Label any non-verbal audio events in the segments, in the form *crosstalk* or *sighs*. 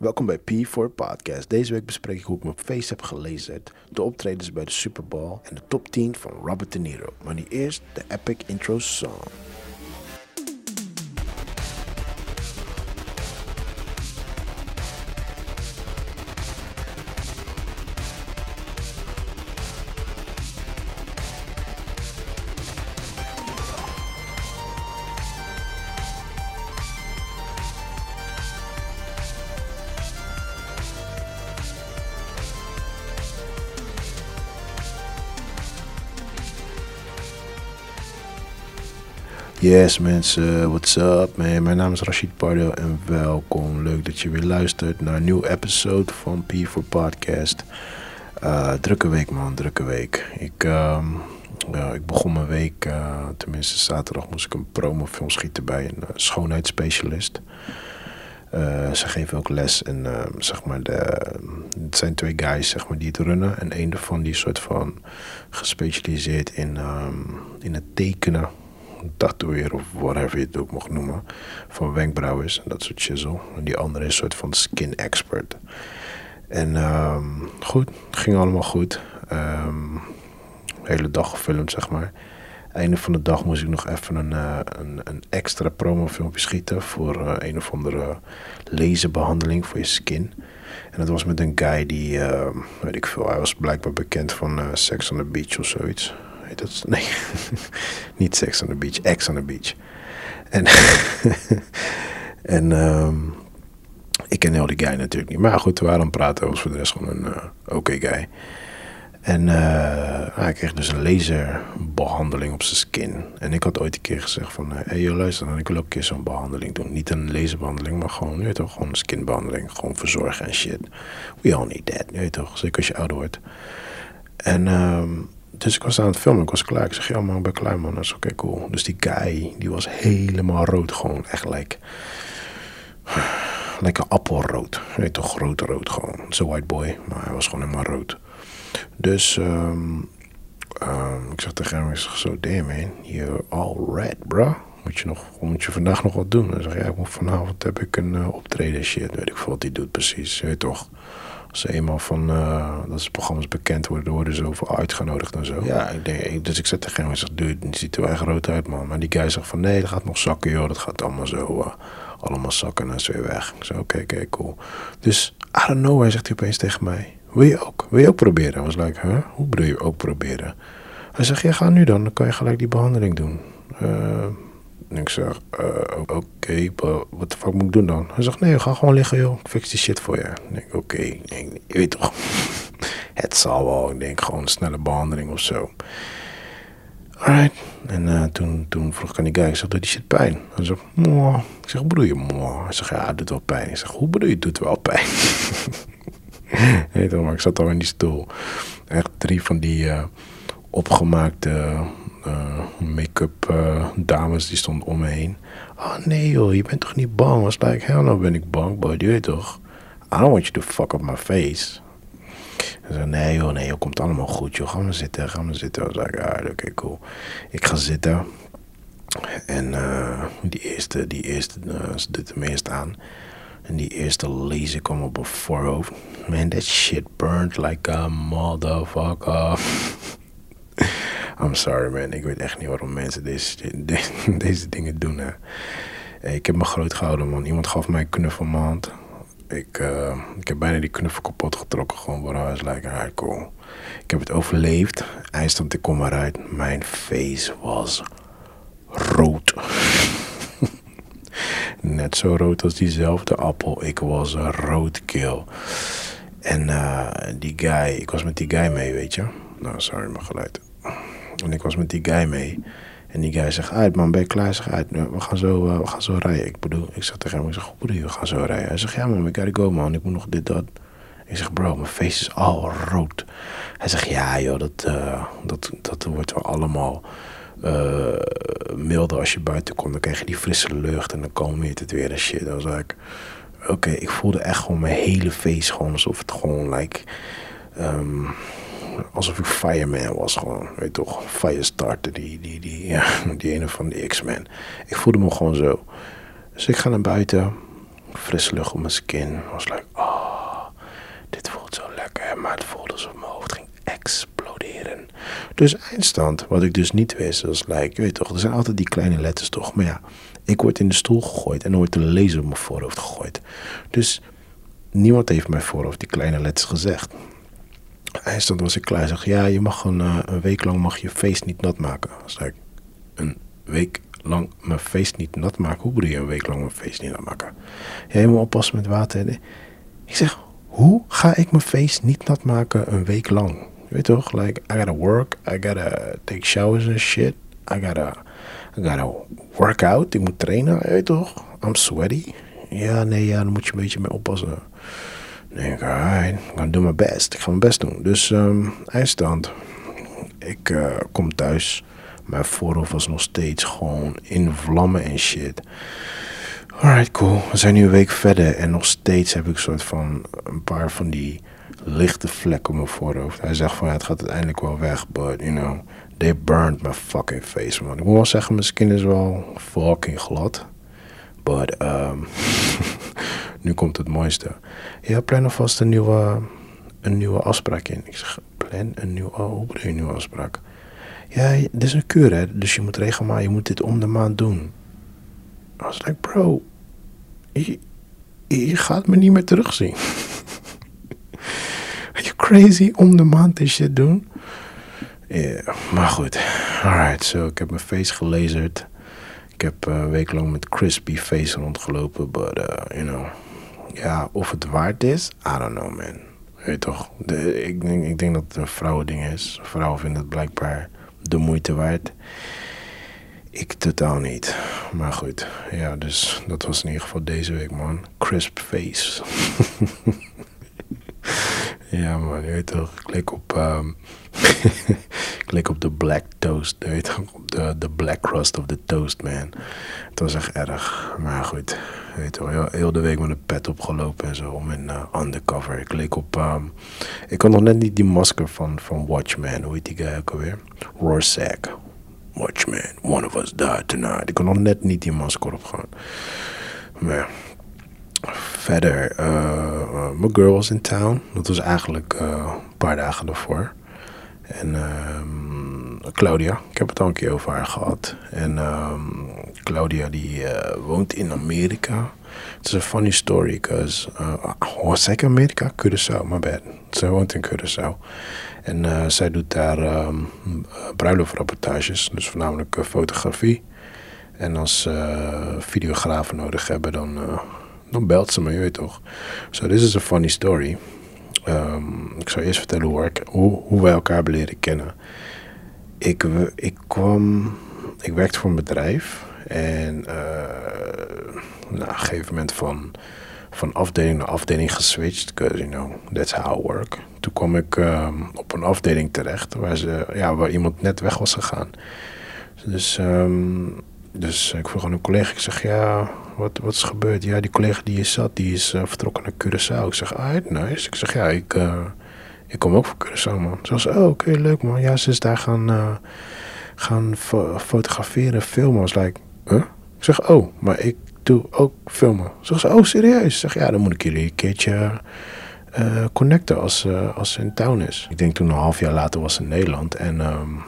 Welkom bij P4 Podcast. Deze week bespreek ik hoe ik mijn face heb gelezen, de optredens bij de Super Bowl en de top 10 van Robert De Niro. Maar nu eerst de epic intro song. Yes mensen, what's up man? Mijn naam is Rashid Pardo en welkom. Leuk dat je weer luistert naar een nieuwe episode van P4 Podcast. Uh, drukke week man, drukke week. Ik, ja, ik begon mijn week, uh, tenminste zaterdag moest ik een promofilm schieten bij een uh, schoonheidsspecialist. ze geven ook les en zeg maar de, het zijn twee guys zeg maar, die het runnen. En een daarvan die is soort van gespecialiseerd in, um, in het tekenen tatoeëren of whatever je het ook mocht noemen. Van wenkbrauwen en dat soort shizzle. En die andere is een soort van skin expert. En um, goed, ging allemaal goed. Um, hele dag gefilmd, zeg maar. Einde van de dag moest ik nog even een, uh, een, een extra promofilmpje schieten voor uh, een of andere laserbehandeling voor je skin. En dat was met een guy die, uh, weet ik veel, hij was blijkbaar bekend van Sex on the Beach of zoiets. Dat? *laughs* Nee, niet Sex on the Beach, X on the Beach. En, *laughs* en um, ik ken heel die guy natuurlijk niet. Maar goed, we waren aan praten. was voor de rest gewoon een uh, oké okay guy. En uh, hij kreeg dus een laserbehandeling op zijn skin. En ik had ooit een keer gezegd van... Hé hey, joh, luister dan, ik wil ook een keer zo'n behandeling doen. Niet een laserbehandeling, maar gewoon, weet toch, gewoon een skinbehandeling. Gewoon verzorgen en shit. We all need that, je toch. Zeker als je ouder wordt. En... Um, dus ik was aan het filmen, ik was klaar. Ik zeg, ja man, ik ben klaar man. Dat is oké, cool. Dus die guy, die was helemaal rood gewoon. Echt like, *sighs* een appelrood. Weet toch, rood rood gewoon. Zo'n white boy, maar hij was gewoon helemaal rood. Dus um, um, ik zeg tegen hem, ik zeg zo, damn man, you're all red bro. Moet je, nog, moet je vandaag nog wat doen? Hij zegt, ja, vanavond heb ik een uh, optreden shit. Weet ik veel wat hij doet precies, weet toch. Als ze eenmaal van uh, dat ze programma's bekend worden, worden ze over uitgenodigd en zo. Ja, ik denk, dus ik zet tegen hem en zeg, dude, die ziet er wel echt rood uit, man. Maar die guy zegt van, nee, dat gaat nog zakken, joh. Dat gaat allemaal zo, uh, allemaal zakken en is weer weg. Ik zeg, oké, okay, oké, okay, cool. Dus, I don't know, hij zegt hij opeens tegen mij, wil je ook? Wil je ook proberen? Was like, huh? Hoe bedoel je ook proberen? Hij zegt, ja, ga nu dan. Dan kan je gelijk die behandeling doen. Uh, en ik zeg, uh, oké, wat de fuck moet ik doen dan? Hij zegt, nee, ga gewoon liggen joh, ik fix die shit voor je. Ik denk, oké, je weet toch, *laughs* het zal wel. Ik denk gewoon een snelle behandeling of zo. Alright. En uh, toen, toen vroeg ik aan die guy, ik zeg, doet die shit pijn? Hij zegt, moh. Ik zeg, bedoel je moh? Hij zegt, ja, het doet wel pijn. Ik zeg, hoe bedoel je, het doet wel pijn? *laughs* Weet je, maar ik zat al in die stoel. Echt drie van die uh, opgemaakte make-up uh, dames die stonden om me heen. Oh, nee joh, je bent toch niet bang? Was like, hell no ben ik bang, boy, je weet toch? I don't want you to fuck up my face. En zei, nee joh, nee joh, komt allemaal goed joh. Ga maar zitten, ga maar zitten. Ik was like, ah, oké, cool. Ik ga zitten. En uh, die eerste, die eerste, ze doet hem eerst aan. En die eerste laser kwam op mijn voorhoofd. Man, that shit burned like a motherfucker. *laughs* I'm sorry man, ik weet echt niet waarom mensen deze, *laughs* deze, deze dingen doen. Hè. Ik heb me groot gehouden man. Iemand gaf mij een knuffel. Ik, uh, ik heb bijna die knuffel kapot getrokken. Gewoon waar hij like, alright cool. Ik heb het overleefd. Eindstand, ik kom maar uit. Mijn face was rood. *laughs* Net zo rood als diezelfde appel. Ik was een roodkill. En uh, die guy, ik was met die guy mee, weet je. Nou, sorry, mijn geluid. En ik was met die guy mee. En die guy zegt, uit man, ben je klaar? Zeg uit, we gaan zo, uh, we gaan zo rijden. Ik bedoel, ik zeg tegen hem, ik zeg, bedoel je, we gaan zo rijden? Hij zegt, ja man, we gotta go man, ik moet nog dit, dat. Ik zeg, bro, mijn face is al rood. Hij zegt, ja joh, dat, uh, dat, dat wordt wel allemaal uh, milder als je buiten komt. Dan krijg je die frisse lucht en dan kalmeert het weer en shit. Dan zei ik, oké, ik voelde echt gewoon mijn hele face gewoon alsof het gewoon, like... Um, alsof ik fireman was gewoon. Weet toch, Firestarter, die, die, die, ja, *laughs* die ene van de X-Men. Ik voelde me gewoon zo. Dus ik ga naar buiten. Fris lucht op mijn skin. Was like, oh, dit voelt zo lekker. Maar het voelde alsof mijn hoofd ging exploderen. Dus eindstand, wat ik dus niet wist, was like, weet toch, er zijn altijd die kleine letters toch. Maar ja, ik word in de stoel gegooid en er wordt een laser op mijn voorhoofd gegooid. Dus niemand heeft mijn voorhoofd die kleine letters gezegd. Eindstand was ik klaar. Zeg, ja, je mag een, uh, een week lang mag je feest niet nat maken. Dus ik, een week lang mijn feest niet nat maken? Hoe bedoel je een week lang mijn feest niet nat maken? Ja, moet oppassen met water. Ik zeg, hoe ga ik mijn feest niet nat maken een week lang? Je weet toch? Like, I gotta work, I gotta take showers and shit. I gotta, I gotta work out, ik moet trainen, weet toch? I'm sweaty. Ja, nee, ja, daar moet je een beetje mee oppassen. Nee, ik, alright, ik ga do my best. Ik ga mijn best doen. Dus um, eindstand. Ik uh, kom thuis. Mijn voorhoofd was nog steeds gewoon in vlammen en shit. Alright, cool. We zijn nu een week verder en nog steeds heb ik soort van een paar van die lichte vlekken op mijn voorhoofd. Hij zegt van ja, het gaat uiteindelijk wel weg, but you know, they burned my fucking face, man. Ik moet wel zeggen, mijn skin is wel fucking glad. But, um, *laughs* nu komt het mooiste. Ja, plan alvast een nieuwe, een nieuwe afspraak in. Ik zeg, plan een nieuwe, oh, een nieuwe afspraak? Ja, dit is een kuur, hè. Dus je moet regelmatig, je moet dit om de maand doen. I was like, bro, je, gaat me niet meer terugzien. *laughs* Are you crazy om de maand dit shit doen? Yeah, maar goed. Alright, so ik heb mijn face gelazerd. Ik heb een week lang met crispy face rondgelopen. But, uh, you know. Ja, of het waard is, I don't know, man. Weet toch, ik, denk, ik denk dat het een vrouwending is. Vrouwen vinden het blijkbaar de moeite waard. Ik totaal niet. Maar goed, ja, dus dat was in ieder geval deze week, man. Crisp face. *laughs* *laughs* ja, man, je weet toch, klik op, *laughs* klik op de black toast, je weet toch, de, de black crust of the toast, man. Het was echt erg, maar goed, weet toch, heel, de week met een pet opgelopen en zo, om in uh, undercover. Ik leek op, um, ik had nog net niet die masker van, van Watchmen, hoe heet die guy ook alweer? Rorschach. Watchman, one of us died tonight. Ik kon nog net niet die masker opgaan. Maar verder, uh, mijn girl was in town. Dat was eigenlijk uh, een paar dagen daarvoor. En uh, Claudia, ik heb het al een keer over haar gehad. En ehm, Claudia die woont in Amerika. Het is een funny story, because... Uh, was ik Amerika? Curaçao, my bad. Ze woont in Curaçao. En zij doet daar um, bruiloftrapportages, dus voornamelijk fotografie. En als ze videografen nodig hebben, dan, dan belt ze me, je weet toch. So this is a funny story. Um, ik zal eerst vertellen hoe, ik, hoe, wij elkaar hebben leren kennen. Ik, ik kwam, ik werkte voor een bedrijf en na een gegeven moment van van afdeling naar afdeling geswitcht. Because, you know, that's how I work. Toen kwam ik um, op een afdeling terecht waar, ze, ja, waar iemand net weg was gegaan. Dus, um, dus ik vroeg aan een collega, ik zeg, ja, wat, wat is gebeurd? Ja, die collega die hier zat, die is uh, vertrokken naar Curaçao. Ik zeg, ah, nice. Ik zeg, ja, ik, uh, ik kom ook voor Curaçao, man. Ze was, oh, oké, leuk, man. Ja, ze is daar gaan, uh, gaan fo fotograferen, filmen. huh? Ik zeg, oh, maar ik doe ook filmen. Ze, oh serieus? Zeg ja, dan moet ik jullie een keertje connecten als, als ze in town is. Ik denk toen een half jaar later was ze in Nederland en um,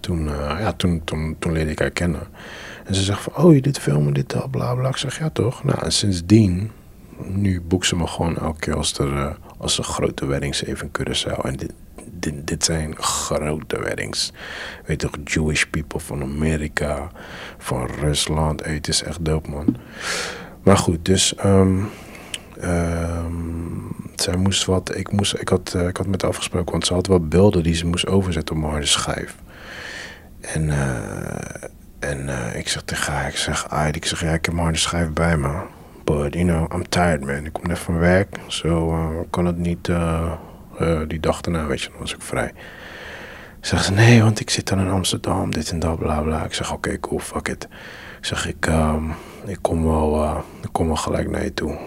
toen, ja, toen, toen, toen leerde ik haar kennen. En ze zegt van, oh je dit filmen, dit dat, bla bla. Ik zeg ja toch? Nou en sindsdien, nu boekt ze me gewoon elke keer als er, als er grote weddings even in Curaçao. En dit, dit, dit, zijn grote weddings. Weet toch, Jewish people van Amerika, van Rusland. Hey, het is echt dope, man. Maar goed, dus. Um, zij moest wat. Ik, moest, ik, had, uh, ik had met haar afgesproken, want ze had wat beelden die ze moest overzetten op mijn schijf. En. Uh, en uh, ik zeg tegen haar, ik zeg, Ayd, ik zeg, ja, ik heb mijn harde schijf bij me. But, you know, I'm tired, man. Ik kom net van werk, zo so, kan het niet uh, die dag daarna, weet je, dan was ik vrij. Zegt ze, nee, want ik zit dan in Amsterdam, dit en dat, bla bla. Ik zeg, oké, cool, fuck it. Ik zeg, ik, um, ik, kom wel, ik kom wel gelijk naar je toe.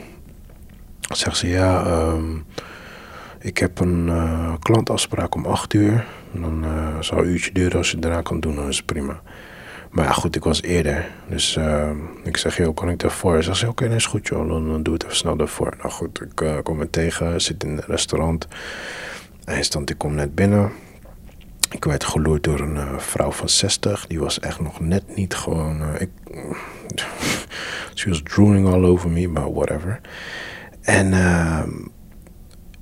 Zegt ze, ja, um, ik heb een klantafspraak om 8 uur. Dan zal een uurtje duren als je daarna kan doen, dan is het prima. Maar ja, goed, ik was eerder. Dus uh, ik zeg, joh, kan ik daarvoor? Ze zegt, oké, okay, is goed joh, dan, doe het even snel daarvoor. Nou goed, ik uh, kom hem tegen, zit in een restaurant. Hij stond, ik kom net binnen. Ik werd geloerd door een uh, vrouw van 60. Die was echt nog net niet gewoon... ik, *laughs* she was drooling all over me, but whatever. En...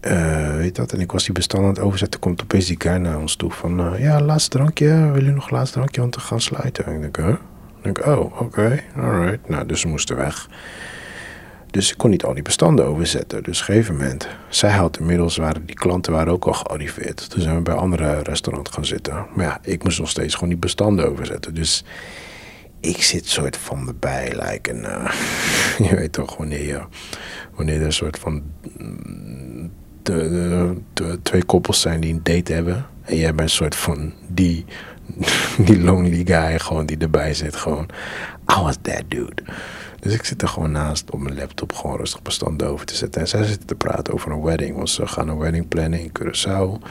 Uh, weet dat? En ik was die bestand aan het overzetten. Komt opeens die guy naar ons toe. Van, uh, ja, laatste drankje. Wil je nog laatste drankje? Want we gaan sluiten. En ik denk? Ik oh, oké. Alright. Nou, dus ze moesten weg. Dus ik kon niet al die bestanden overzetten. Dus op een gegeven moment, zij had inmiddels, waren die klanten waren ook al gearriveerd. Toen zijn we bij andere restaurants gaan zitten. Maar ja, ik moest nog steeds gewoon die bestanden overzetten. Dus ik zit soort van erbij, like een, uh, *laughs* je weet toch, wanneer je, wanneer er een soort van de, twee koppels zijn die een date hebben. En jij bent een soort van die, *laughs* die lonely guy gewoon die erbij zit. Gewoon, I was that dude. Dus ik zit er gewoon naast op mijn laptop gewoon rustig bestand over te zetten. En zij zitten te praten over een wedding. Want ze gaan een wedding plannen in Curaçao.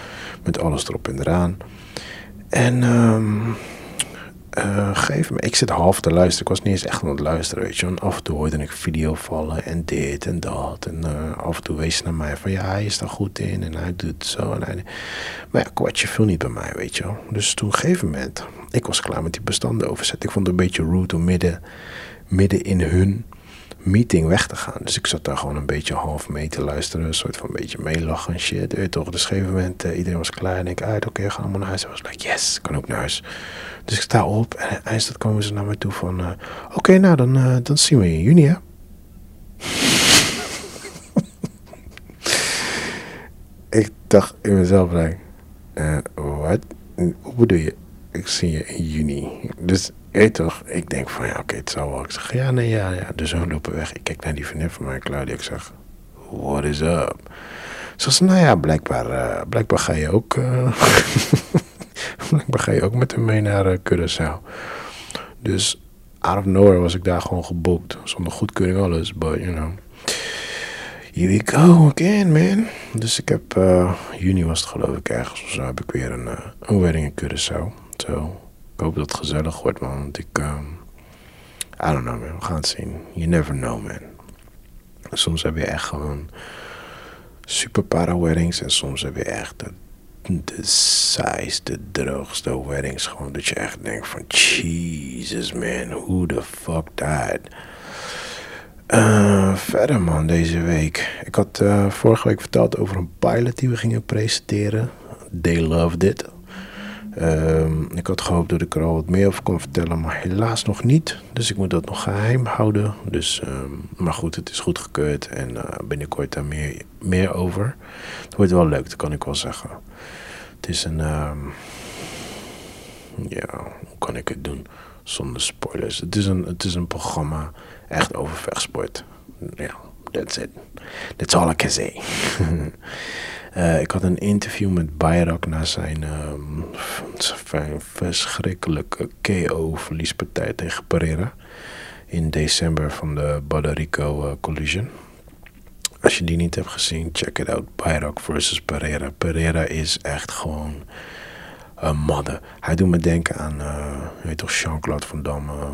Met alles erop en eraan. En um, uh, geef me, ik zit half te luisteren. Ik was niet eens echt aan het luisteren, weet je. En af en toe hoorde ik video vallen en dit en dat. En uh, af en toe wees ze naar mij van ja, hij is daar goed in en hij doet zo. En. Maar ja, kwartje viel niet bij mij, weet je. Dus toen, een gegeven moment, ik was klaar met die bestanden overzetten. Ik vond het een beetje rude om midden, midden in hun meeting weg te gaan. Dus ik zat daar gewoon een beetje half mee te luisteren. Een soort van een beetje meelachen en shit. Weet toch? Op een gegeven moment, uh, iedereen was klaar. En ik, uit, oké, okay, gaan allemaal naar huis. En was like, yes, kan ook naar huis. Dus ik sta op en eindelijk komen ze naar me toe van... Uh, oké, nou, dan, dan zien we je in juni, hè? *laughs* ik dacht in mezelf, like, wat? Hoe bedoel je? Ik zie je in juni. Dus weet toch, ik denk van ja, oké, het zal wel. Ik zeg ja, nee, ja, ja. Dus we lopen weg. Ik kijk naar die vriendin van mij, Claudia. Ik zeg, what is up? Ze zei, nou ja, blijkbaar, uh, blijkbaar ga je ook. Uh, *laughs* blijkbaar ga je ook met hem mee naar uh. Dus out of nowhere was ik daar gewoon geboekt. Zonder goedkeuring alles, but you know. Here we go again, man. Dus ik heb, juni was het geloof ik ergens zo, heb ik weer een, een wedding in Curaçao. Zo. Ik hoop dat het gezellig wordt. Want ik, um, I don't know, man. We gaan het zien. You never know, man. Soms heb je echt gewoon super para weddings. En soms heb je echt de, de saaiste, droogste weddings. Gewoon dat je echt denkt van, Jesus, man. Who the fuck died? Uh, verder man, deze week. Ik had uh, vorige week verteld over een pilot die we gingen presenteren. They loved it. Um, ik had gehoopt dat ik er al wat meer over kon vertellen, maar helaas nog niet. Dus ik moet dat nog geheim houden. Dus, um, maar goed, het is goedgekeurd en uh, binnenkort daar meer, meer over. Het wordt wel leuk, dat kan ik wel zeggen. Het is een. Um, ja, hoe kan ik het doen zonder spoilers? Het is een, het is een programma echt over vechtsport. Ja, that's it. That's all I can say. *laughs* Uh, ik had een interview met Bayrak na zijn um, verschrikkelijke KO-verliespartij tegen Pereira. In december van de Badarico uh, Collision. Als je die niet hebt gezien, check it out. Bayrak versus Pereira. Pereira is echt gewoon een mother. Hij doet me denken aan, uh, weet toch, Jean-Claude Van Damme, uh,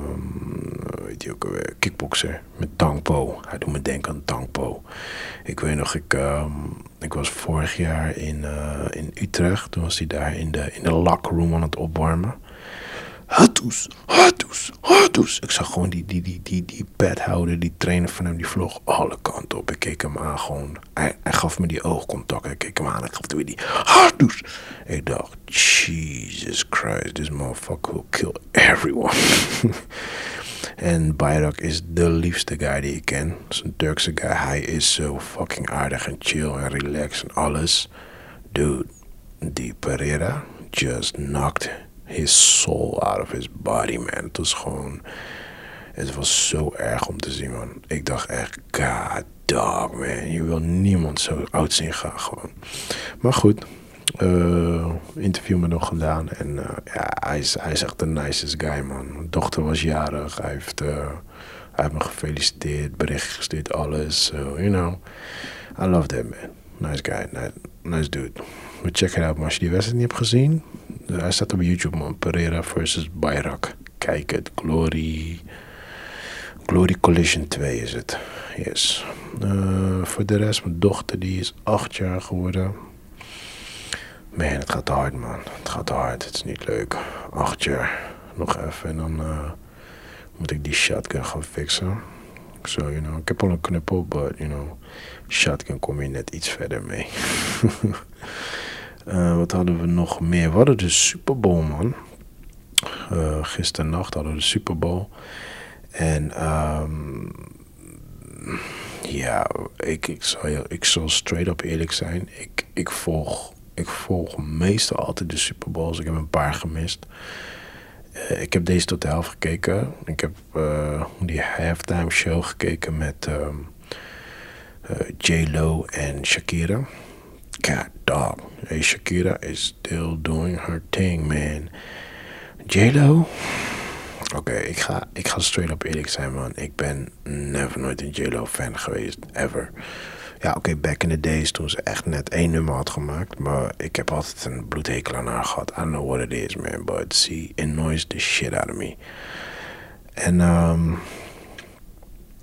weet je ook alweer, kickboxer met Tangpo. Hij doet me denken aan Tangpo. Ik weet nog, ik, uh, ik was vorig jaar in, uh, in Utrecht. Toen was hij daar in de, in de lockroom aan het opwarmen. Hatus, Hatus, Hatus. Ik zag gewoon die, die, die, die, die die trainer van hem, die vloog alle kanten op. Ik keek hem aan gewoon. Hij, gaf me die oogcontact. Ik keek hem aan en gaf weer die Hatus. Ik dacht, Jesus Christ, this motherfucker will kill everyone. *laughs* en Bayrak is de liefste guy die ik ken. Zo'n Turkse guy. Hij is zo fucking aardig en chill en relaxed en alles. Dude, die Pereira just knocked his soul out of his body, man. Het was gewoon... Het was zo erg om te zien, man. Ik dacht echt, god man. Je wil niemand zo oud zien gaan, gewoon. Maar goed, uh, interview me nog gedaan. En uh, ja, hij is, hij is echt de nicest guy, man. Mijn dochter was jarig. Hij heeft, uh, hij heeft me gefeliciteerd, bericht gestuurd, alles. So, you know, I love that, man. Nice guy, nice, nice dude. Maar check it out, maar als je die wedstrijd niet hebt gezien... Hij staat op YouTube, man. Pereira versus Bayrak. kijken. Glory. Glory Collision 2 is het. Yes. Uh, voor de rest, mijn dochter die is 8 jaar geworden. Man, het gaat hard, man. Het gaat hard. Het is niet leuk. 8 jaar. Nog even en dan uh, moet ik die shotgun gaan fixen. So, you know, ik heb al een knuppel, but, you know, shotgun kom je net iets verder mee. *laughs* uh, wat hadden we nog meer? We hadden de Super Bowl, man. Uh, gisternacht hadden we de Super Bowl. En, um, ja, ik, ik, zal, ik zal straight up eerlijk zijn. Ik, ik, volg, ik volg meestal altijd de Super Bowls. Ik heb een paar gemist. Uh, ik heb deze tot de helft gekeken. Ik heb die halftime show gekeken met um, J-Lo en Shakira. God dog. Shakira is still doing her thing, man. J-Lo? Oké, okay, ik, ga, ik ga straight up eerlijk zijn, man. Ik ben never nooit een J-Lo fan geweest, ever. Ja, oké, back in the days toen ze echt net één nummer had gemaakt. Maar ik heb altijd een bloedhekel aan haar gehad. I don't know what it is, man. But she annoys the shit out of me. En um,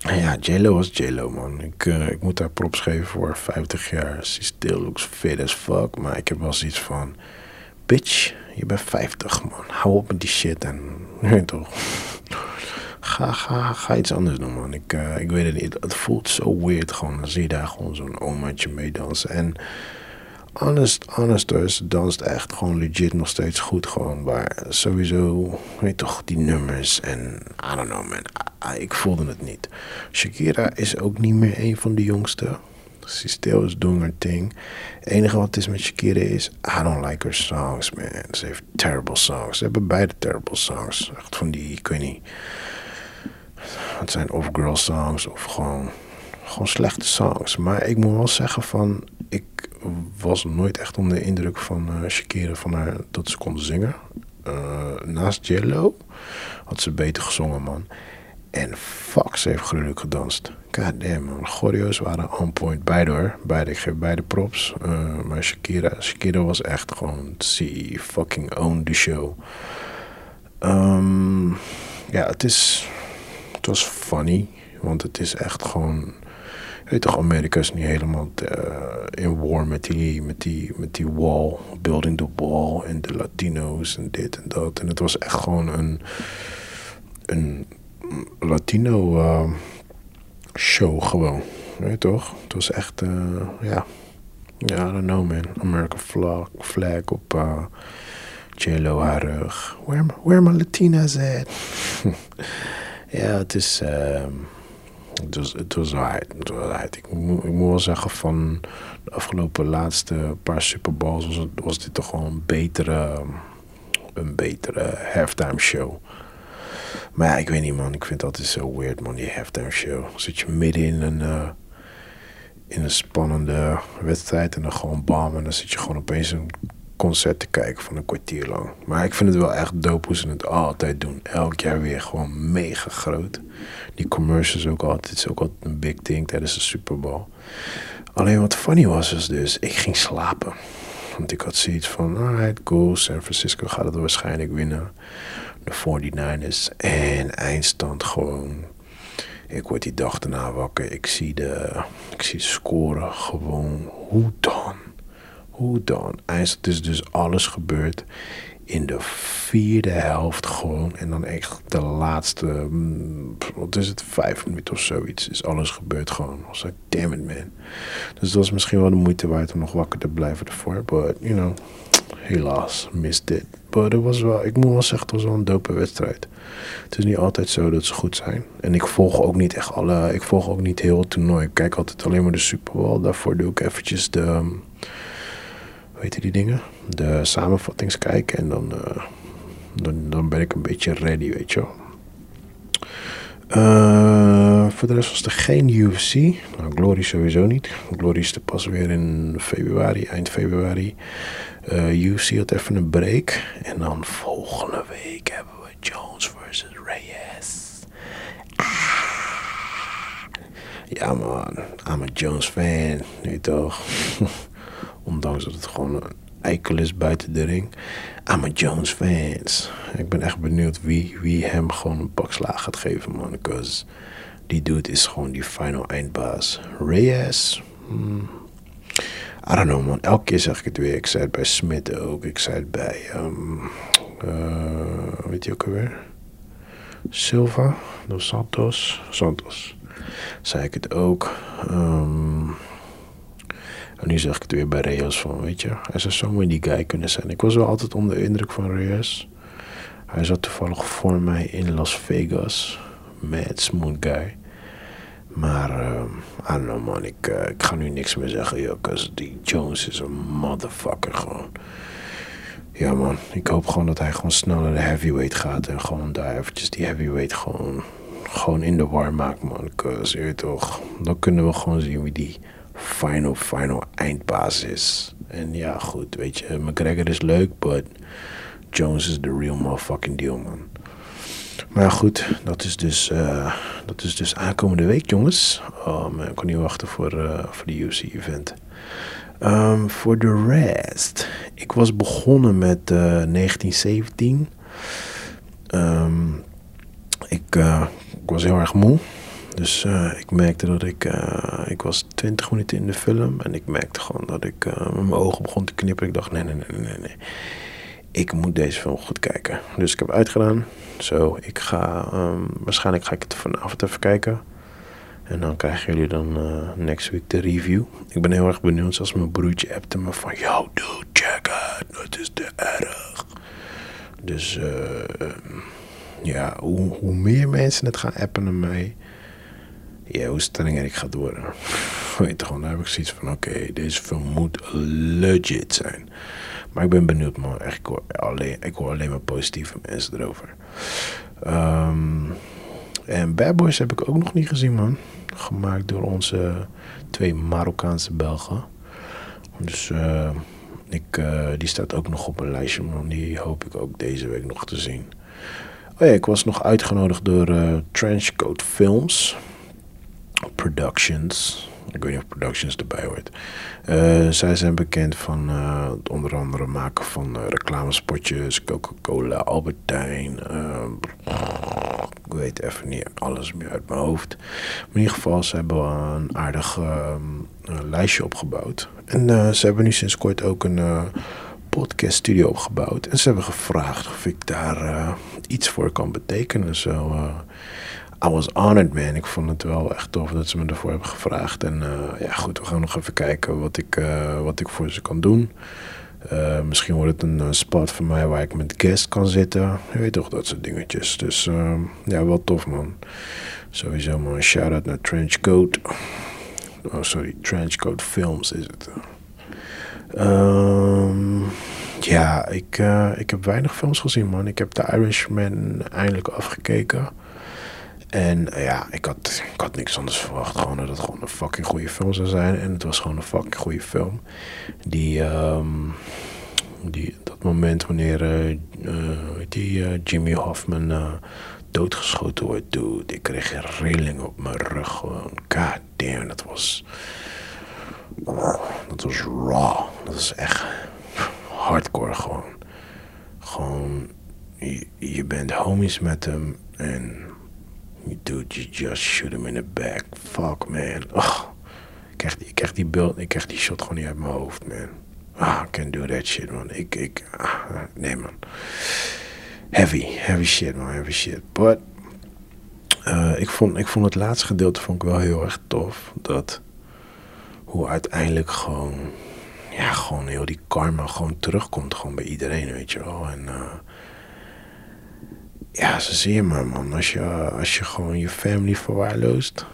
ja, J-Lo was J-Lo, man. Ik, uh, ik moet haar props geven voor 50 jaar. She still looks fit as fuck. Maar ik heb wel zoiets van... Bitch, je bent 50, man. Hou op met die shit en... *laughs* Nee, toch? Ga, ga, ga iets anders doen, man. Ik, uh, ik weet het niet. Het voelt zo weird gewoon. Dan zie je daar gewoon zo'n omaatje mee dansen. En honest, honest dus, danst echt gewoon legit nog steeds goed gewoon. Maar sowieso, weet toch, die nummers en I don't know man. Ik voelde het niet. Shakira is ook niet meer een van de jongste. She still is doing her thing. Het enige wat is met Shakira is, I don't like her songs, man. Ze heeft terrible songs. Ze hebben beide terrible songs. Echt van die, ik weet niet. Het zijn of girl songs of gewoon, gewoon slechte songs. Maar ik moet wel zeggen van, ik was nooit echt onder de indruk van uh, Shakira van haar dat ze kon zingen. Uh, naast Jello had ze beter gezongen, man. En fuck, ze heeft gruwelijk gedanst. God damn, man. Choreo's waren on point. Beide hoor. Beide. Ik geef beide props. Uh, maar Shakira, Shakira was echt gewoon... She fucking owned the show. Um, ja, het is... Het was funny. Want het is echt gewoon... Weet toch, Amerika is niet helemaal uh, in war met die, met, die, met die wall. Building the wall. En de Latino's en dit en dat. En het was echt gewoon een... Een Latino... Uh, show gewoon. Weet toch? Het was echt, uh, ja. Ja, I don't know man. American flag, flag op uh, haar rug. Where, where my Latinas at? *laughs* ja, het is... Uh, het was, het was hard. Het. Ik, moet, ik moet wel zeggen van de afgelopen laatste paar Super Bowls was, was dit toch gewoon een betere, een betere halftime show. Maar ja, ik weet niet, man. Ik vind dat is zo weird, man. Die halftime show. Zit je midden in een, uh, in een spannende wedstrijd en dan gewoon bam. En dan zit je gewoon opeens een concert te kijken van een kwartier lang. Maar ik vind het wel echt dope hoe ze het altijd doen. Elk jaar weer gewoon mega groot. Die commercials ook altijd. is ook altijd een big thing tijdens de Super Bowl. Alleen wat funny was, was dus, ik ging slapen. Want ik had zoiets van, alright, cool, San Francisco gaat het waarschijnlijk winnen de 49ers. En eindstand gewoon. Ik word die dag daarna wakker. Ik zie de, ik zie de score gewoon. Hoe dan? Hoe dan? Eindstand is dus alles gebeurd in de vierde helft gewoon. En dan echt de laatste, mm, wat is het, vijf minuten of zoiets. Is alles gebeurd gewoon. I was damn it man. Dus dat was misschien wel de moeite waard om nog wakker te blijven ervoor. But, you know, helaas, missed it. Maar dat was wel, ik moet wel zeggen, het was wel een dope wedstrijd. Het is niet altijd zo dat ze goed zijn. En ik volg ook niet echt alle, ik volg ook niet heel het toernooi. Ik kijk altijd alleen maar de Super Bowl. Daarvoor doe ik eventjes de, weet je die dingen? De samenvattings kijken en dan, uh, dan, dan ben ik een beetje ready, weet je wel. Uh, voor de rest was er geen UFC. Nou, Glory sowieso niet. Glory is er pas weer in februari, eind februari. Uh, UFC had even een break. En dan volgende week hebben we Jones versus Reyes. Ah. Ja man, I'm a Jones fan. Nee toch? *laughs* Ondanks dat het gewoon eikel is buiten de ring. I'm a Jones fans. Ik ben echt benieuwd wie, wie hem gewoon een pak slaag gaat geven, man. Because die dude is gewoon die final eindbaas. Reyes, hmm, I don't know, man. Elke keer zeg ik het weer. Ik zei het bij Smith ook. Ik zei het bij, um, weet je ook alweer? Silva, Dos Santos, Santos. Zei ik het ook. Um, en nu zeg ik het weer bij Reyes van, weet je, hij zou zomaar die guy kunnen zijn. Ik was wel altijd onder de indruk van Reyes. Hij zat toevallig voor mij in Las Vegas. Mad smooth guy. Maar, uh, I don't know man, ik, uh, ik ga nu niks meer zeggen, joh. Die Jones is een motherfucker gewoon. Ja man, ik hoop gewoon dat hij gewoon snel naar de heavyweight gaat. En gewoon daar eventjes die heavyweight gewoon, gewoon in de war maakt man. Cause, je toch, dan kunnen we gewoon zien wie die final, final eindbasis. En ja, goed, weet je, McGregor is leuk, but Jones is the real motherfucking deal, man. Maar goed, dat is dus, uh, dat is dus aankomende week, jongens. Oh man, ik kan niet wachten voor, uh, voor de UC-event. Um, voor de rest, ik was begonnen met uh, 1917. Um, ik, ik was heel erg moe. Dus uh, ik merkte dat ik, uh, ik was 20 minuten in de film en ik merkte gewoon dat ik uh, met mijn ogen begon te knipperen. Ik dacht, nee, nee, nee, nee, nee. Ik moet deze film goed kijken. Dus ik heb uitgedaan. Zo, ik ga, um, waarschijnlijk ga ik het vanavond even kijken. En dan krijgen jullie dan next week de review. Ik ben heel erg benieuwd, zoals mijn broertje appte me van, yo dude, check it, dat is te erg. Dus ja, hoe, hoe meer mensen het gaan appen naar mij ja, hoe strenger ik ga worden. Weet je gewoon, heb ik zoiets van: oké, deze film moet legit zijn. Maar ik ben benieuwd, man. Echt, ik, hoor alleen, ik hoor alleen maar positieve mensen erover. Um, en Bad Boys heb ik ook nog niet gezien, man. Gemaakt door onze twee Marokkaanse Belgen. Dus uh, ik, uh, die staat ook nog op een lijstje, man. Die hoop ik ook deze week nog te zien. Oh ja, ik was nog uitgenodigd door uh, Trenchcoat Films. Productions. Ik weet niet of Productions erbij hoort. Uh, zij zijn bekend van uh, onder andere maken van uh, reclamespotjes, Coca-Cola, Albertijn. ik weet even niet alles meer uit mijn hoofd. In ieder geval, ze hebben een aardig lijstje opgebouwd. En ze hebben nu sinds kort ook een podcast studio opgebouwd. En ze hebben gevraagd of ik daar iets voor kan betekenen. Zo I was honored, man. Ik vond het wel echt tof dat ze me ervoor hebben gevraagd. En uh, ja, goed, we gaan nog even kijken wat ik, uh, wat ik voor ze kan doen. Uh, misschien wordt het een spot voor mij waar ik met guest kan zitten. Je weet toch, dat soort dingetjes. Dus ja, wel tof, man. Sowieso, man. Een shout-out naar Trenchcoat. Oh, sorry. Trenchcoat Films is het. Um, ja, ik, ik heb weinig films gezien, man. Ik heb The Irishman eindelijk afgekeken. En ja, ik had, ik had niks anders verwacht. Gewoon dat het gewoon een fucking goede film zou zijn. En het was gewoon een fucking goede film. Die, um, die dat moment wanneer uh, uh, die, Jimmy Hoffman doodgeschoten wordt, dude. Ik kreeg rilling op mijn rug. Gewoon, god damn, dat was... Dat was raw. Dat was echt hardcore gewoon. Gewoon, je, je bent homies met hem en Dude, you just shoot him in the back. Fuck, man. Oh, ik, krijg, ik krijg die beeld, ik krijg die shot gewoon niet uit mijn hoofd, man. Ah, I can't do that shit, man. Ik, ik, ah, nee, man. Heavy, heavy shit, man. Heavy shit. But, uh, ik, vond, ik vond het laatste gedeelte vond ik wel heel erg tof. Dat, hoe uiteindelijk gewoon, ja, gewoon heel die karma gewoon terugkomt gewoon bij iedereen, weet je wel. En, uh, ja, zo zie je maar, man. Als je, als je gewoon je family verwaarloost.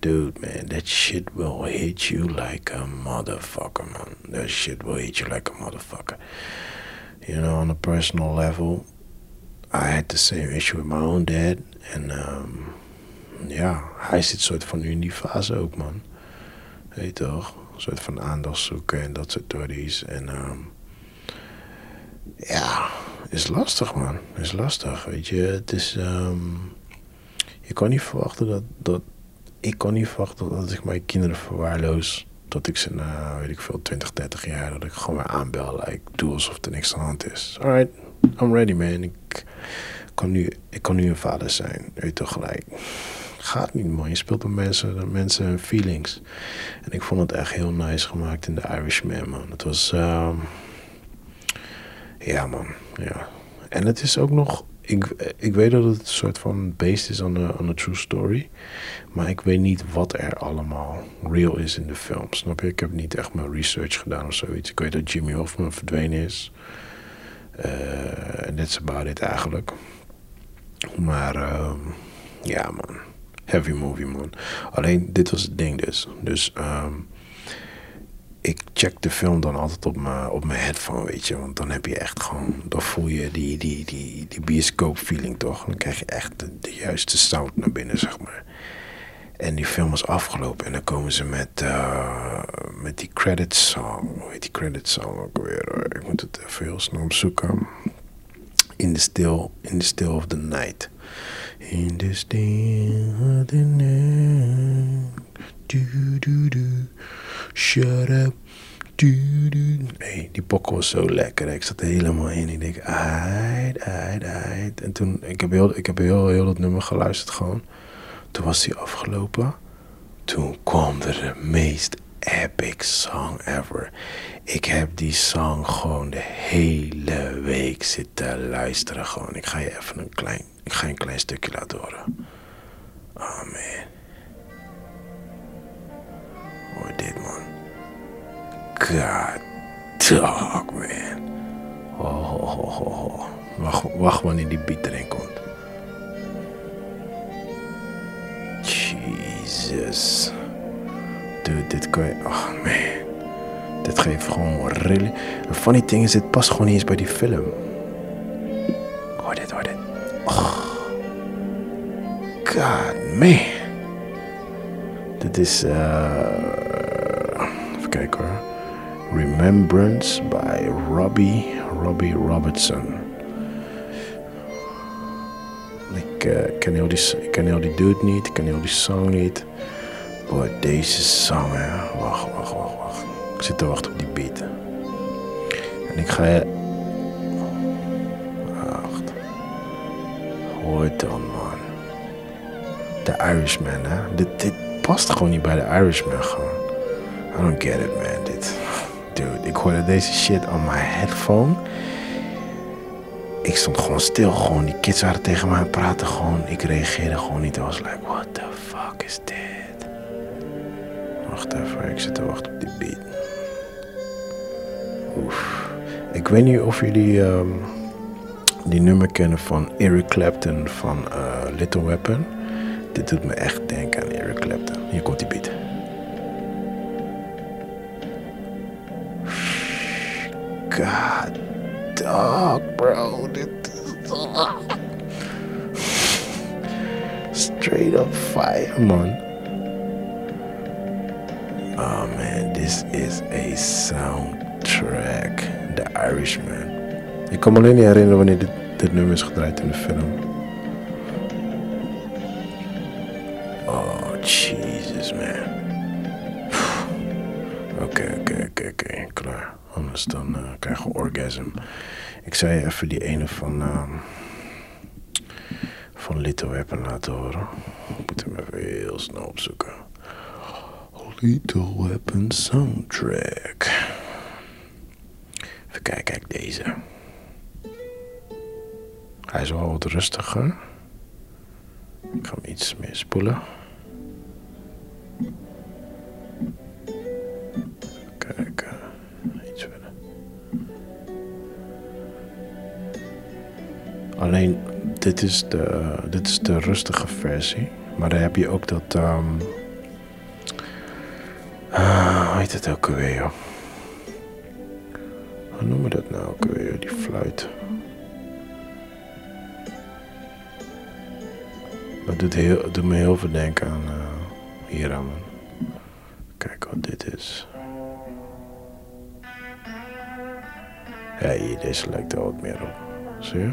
Dude, man, that shit will hit you like a motherfucker, man. That shit will hit you like a motherfucker. You know, on a personal level, I had the same issue with my own dad. En um, ja, hij zit soort van nu in die fase ook, man. Weet toch? Een soort van aandacht zoeken en dat soort stories. En um, ja, is lastig, man. Is lastig, weet je. Het is... Um, je kan niet verwachten dat, dat... Ik kan niet verwachten dat ik mijn kinderen verwaarloos Tot ik ze na, weet ik veel, 20, 30 jaar, dat ik gewoon weer aanbel. Like, doe alsof er niks aan de hand is. Alright, I'm ready man. Ik kan nu, ik kan nu een vader zijn. Weet toch gelijk. Gaat niet man, je speelt met mensen, mensen hun feelings. En ik vond het echt heel nice gemaakt in The Irishman man. Het was, um, ja man, ja. En het is ook nog ik, ik weet dat het een soort van based is on a, on true story. Maar ik weet niet wat er allemaal real is in de film. Snap je? Ik heb niet echt mijn research gedaan of zoiets. Ik weet dat Jimmy Hoffman verdwenen is. Eh, en dit is about it eigenlijk. Maar uh, ja man. Heavy movie man. Alleen dit was het ding dus. Dus um, ik check de film dan altijd op mijn, op mijn headphone, weet je. Want dan heb je echt gewoon, dan voel je die, die, die, die bioscoop feeling toch. Dan krijg je echt de, juiste sound naar binnen, zeg maar. En die film is afgelopen en dan komen ze met, uh, met die credit song. Hoe heet die credit song ook weer? Ik moet het even heel snel opzoeken. In the still, in the still of the night. In the still of the night. Do, do, do. Shut up. Hey, die pokkel was zo lekker. Ik zat helemaal in. Ik denk, ait, ait, ait. En toen, ik heb heel, ik heb heel, heel dat nummer geluisterd gewoon. Toen was die afgelopen. Toen kwam er de meest epic song ever. Ik heb die song gewoon de hele week zitten luisteren. Gewoon. Ik ga je even een klein, ik ga een klein stukje laten horen. Man. Hoor dit man. God dog man. Oh, oh, oh, oh. Wacht, wacht wanneer die beat erin komt. Jesus. Dude, dit kan je... Oh man. Dit geeft gewoon really... Een funny thing is, dit past gewoon niet eens bij die film. Hoor dit, hoor dit. God man. Dit is... Uh, even kijken hoor. Remembrance by Robbie, Robbie Robertson. Ik uh, ken, heel die, ken heel die dude niet, ik ken heel die song niet. Maar deze song, hè. Wacht, wacht, wacht, wacht. Ik zit te wachten op die beat. En ik ga. Hoor dan, man. The Irishman, hè. Dit, past gewoon niet bij de Irishman, gewoon. I don't get it, man. Dit... Dude, ik hoorde deze shit on my headphone. Ik stond gewoon stil, gewoon. Die kids waren tegen mij het praten, gewoon. Ik reageerde gewoon niet. I was like, what the fuck is dit? Wacht even, ik zit te wachten op die beat. Oef. Ik weet niet of jullie um, die nummer kennen van Eric Clapton van uh, Little Weapon. Dit doet me echt denken aan Eric Clapton. Hier komt die beat. God, dog, bro. Dit *laughs* Straight up fire, man. Oh man, this is a soundtrack. The Irishman. Ik kan me alleen niet herinneren wanneer dit, dit nummer is gedraaid in de film. Oh, Jesus, man. Oké, oké, oké, oké, klaar. Anders dan uh, krijg je orgasm. Ik je even die ene van, uh, van Little Weapon laten horen. Ik moet hem even heel snel opzoeken. Little Weapon soundtrack. Even kijken, kijk deze. Hij is wel wat rustiger. Ik ga hem iets meer spoelen. Kijken. Iets verder. Alleen, dit is, de, dit is de rustige versie. Maar dan heb je ook dat... Um, hoe heet het ook alweer? Hoe noemen we dat nou ook alweer, die fluit? Dat doet, me heel veel denken aan uh, hier aan. Kijk wat dit is. Hier, deze lijkt er wat meer op. Zie je?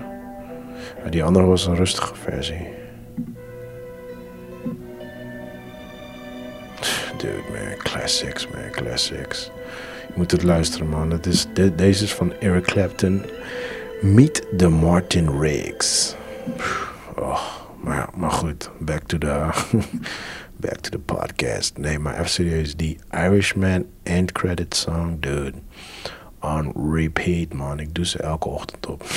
Maar die andere was een rustige versie. dude, man. Classics, man. Classics. Je moet het luisteren, man. Het is, deze is van Eric Clapton. Meet the Martin Riggs. Maar, maar goed. Back to the... *laughs* back to the podcast. Nee, maar even serieus. Die Irishman end credit song, dude. On repeat, man. Ik doe ze elke ochtend op. *laughs*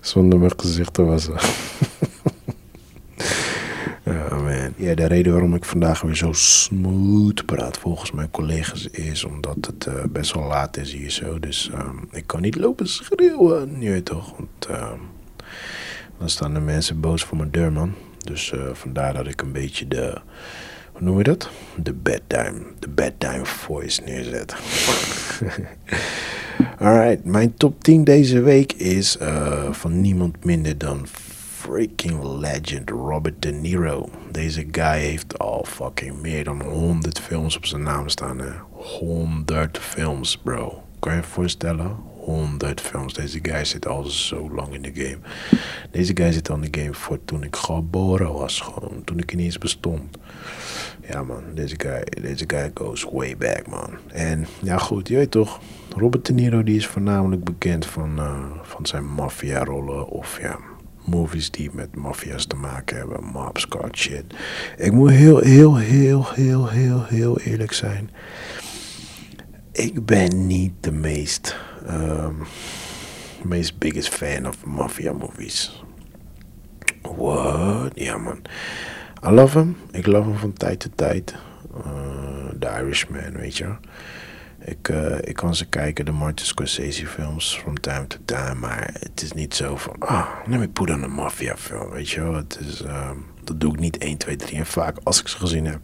Zonder mijn gezicht te wassen. *laughs* Ja, de reden waarom ik vandaag weer zo smooth praat volgens mijn collega's is omdat het uh, best wel laat is hier zo. Dus um, ik kan niet lopen schreeuwen, weet toch. Want uh, dan staan de mensen boos voor mijn deur, man. Dus uh, vandaar dat ik een beetje de, hoe noem je dat? De bedtime, de bedtime voice neerzet. *laughs* Alright, mijn top 10 deze week is van niemand minder dan freaking legend Robert De Niro. Deze guy heeft al fucking meer dan 100 films op zijn naam staan. Hè? 100 films, bro. Kan je je voorstellen? 100 films. Deze guy zit al zo lang in de game. Deze guy zit al in de game voor toen ik geboren was. Gewoon toen ik ineens bestond. Ja man, deze guy, deze guy goes way back man. En ja goed, je weet toch. Robert De Niro die is voornamelijk bekend van, uh, van zijn maffia rollen. Of ja, movies die met maffia's te maken hebben, mobs, card shit. Ik moet heel, heel, heel, heel, heel, heel eerlijk zijn. Ik ben niet de meest, um, meest biggest fan of mafia movies. What? Ja man. I love hem. Ik love hem van tijd tot tijd. Uh, The Irishman, weet je. Ik, uh, ik kan ze kijken, de Martin Scorsese films, from time to time. Maar het is niet zo van, ah, let me put on een mafia film, weet je. Het is, um, dat doe ik niet 1, 2, 3. En vaak als ik ze gezien heb,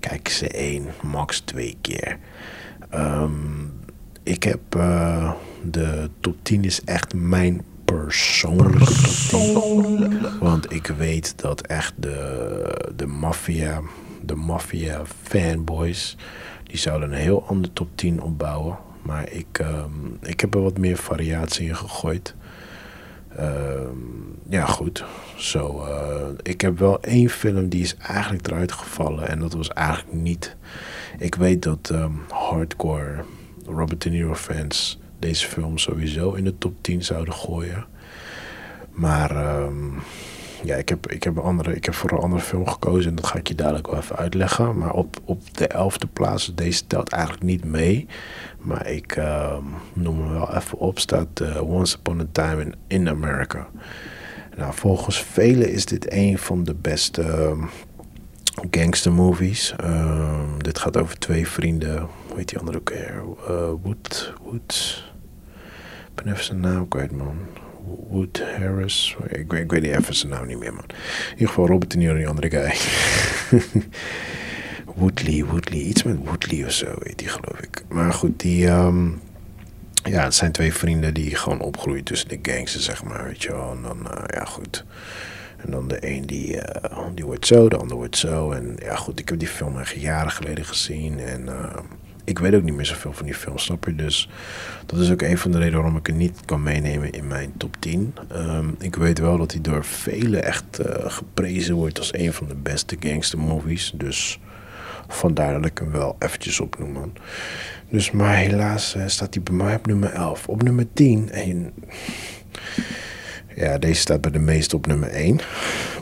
kijk ik ze één, max twee keer. Um, ik heb uh, de top 10 is echt mijn persoonlijke top 10. Want ik weet dat echt de, de maffia, de maffia fanboys die zouden een heel ander top 10 opbouwen. Maar ik, um, ik heb er wat meer variatie in gegooid. Um, ja, goed. Zo, so, uh, ik heb wel één film die is eigenlijk eruit gevallen. En dat was eigenlijk niet. Ik weet dat um, hardcore Robert De Niro fans deze film sowieso in de top 10 zouden gooien. Maar um, ja, ik heb, ik, heb andere, ik heb voor een andere film gekozen en dat ga ik je dadelijk wel even uitleggen. Maar op, op de elfde plaats, deze telt eigenlijk niet mee. Maar ik uh, noem hem wel even op, staat uh, Once Upon a Time in, in America. Nou, volgens velen is dit een van de beste gangster movies. Ehm, dit gaat over twee vrienden, hoe heet die andere ook weer? Uh, Wood, Wood, ik ben even zijn naam kwijt man. Wood Harris. Ik, ik, weet even zijn naam niet meer, man. In ieder geval Robert De Niro die andere guy. *laughs* Woodley, Woodley. Iets met Woodley of zo, weet die geloof ik. Maar goed, die... Um, ja, het zijn twee vrienden die gewoon opgroeien tussen de gangsters, zeg maar, weet je wel. En dan, uh, ja, goed. En dan de een die, die wordt zo, de ander wordt zo. En ja, goed, ik heb die film echt jaren geleden gezien. En... Uh, ik weet ook niet meer zoveel van die film, snap je? Dus dat is ook een van de redenen waarom ik het niet kan meenemen in mijn top 10. Um, ehm, ik weet wel dat hij door velen echt uh, geprezen wordt als een van de beste gangster movies. Dus vandaar dat ik hem wel eventjes opnoem, man. Dus, maar helaas uh, staat hij bij mij op nummer 11. Op nummer 10, en ja, deze staat bij de meeste op nummer 1.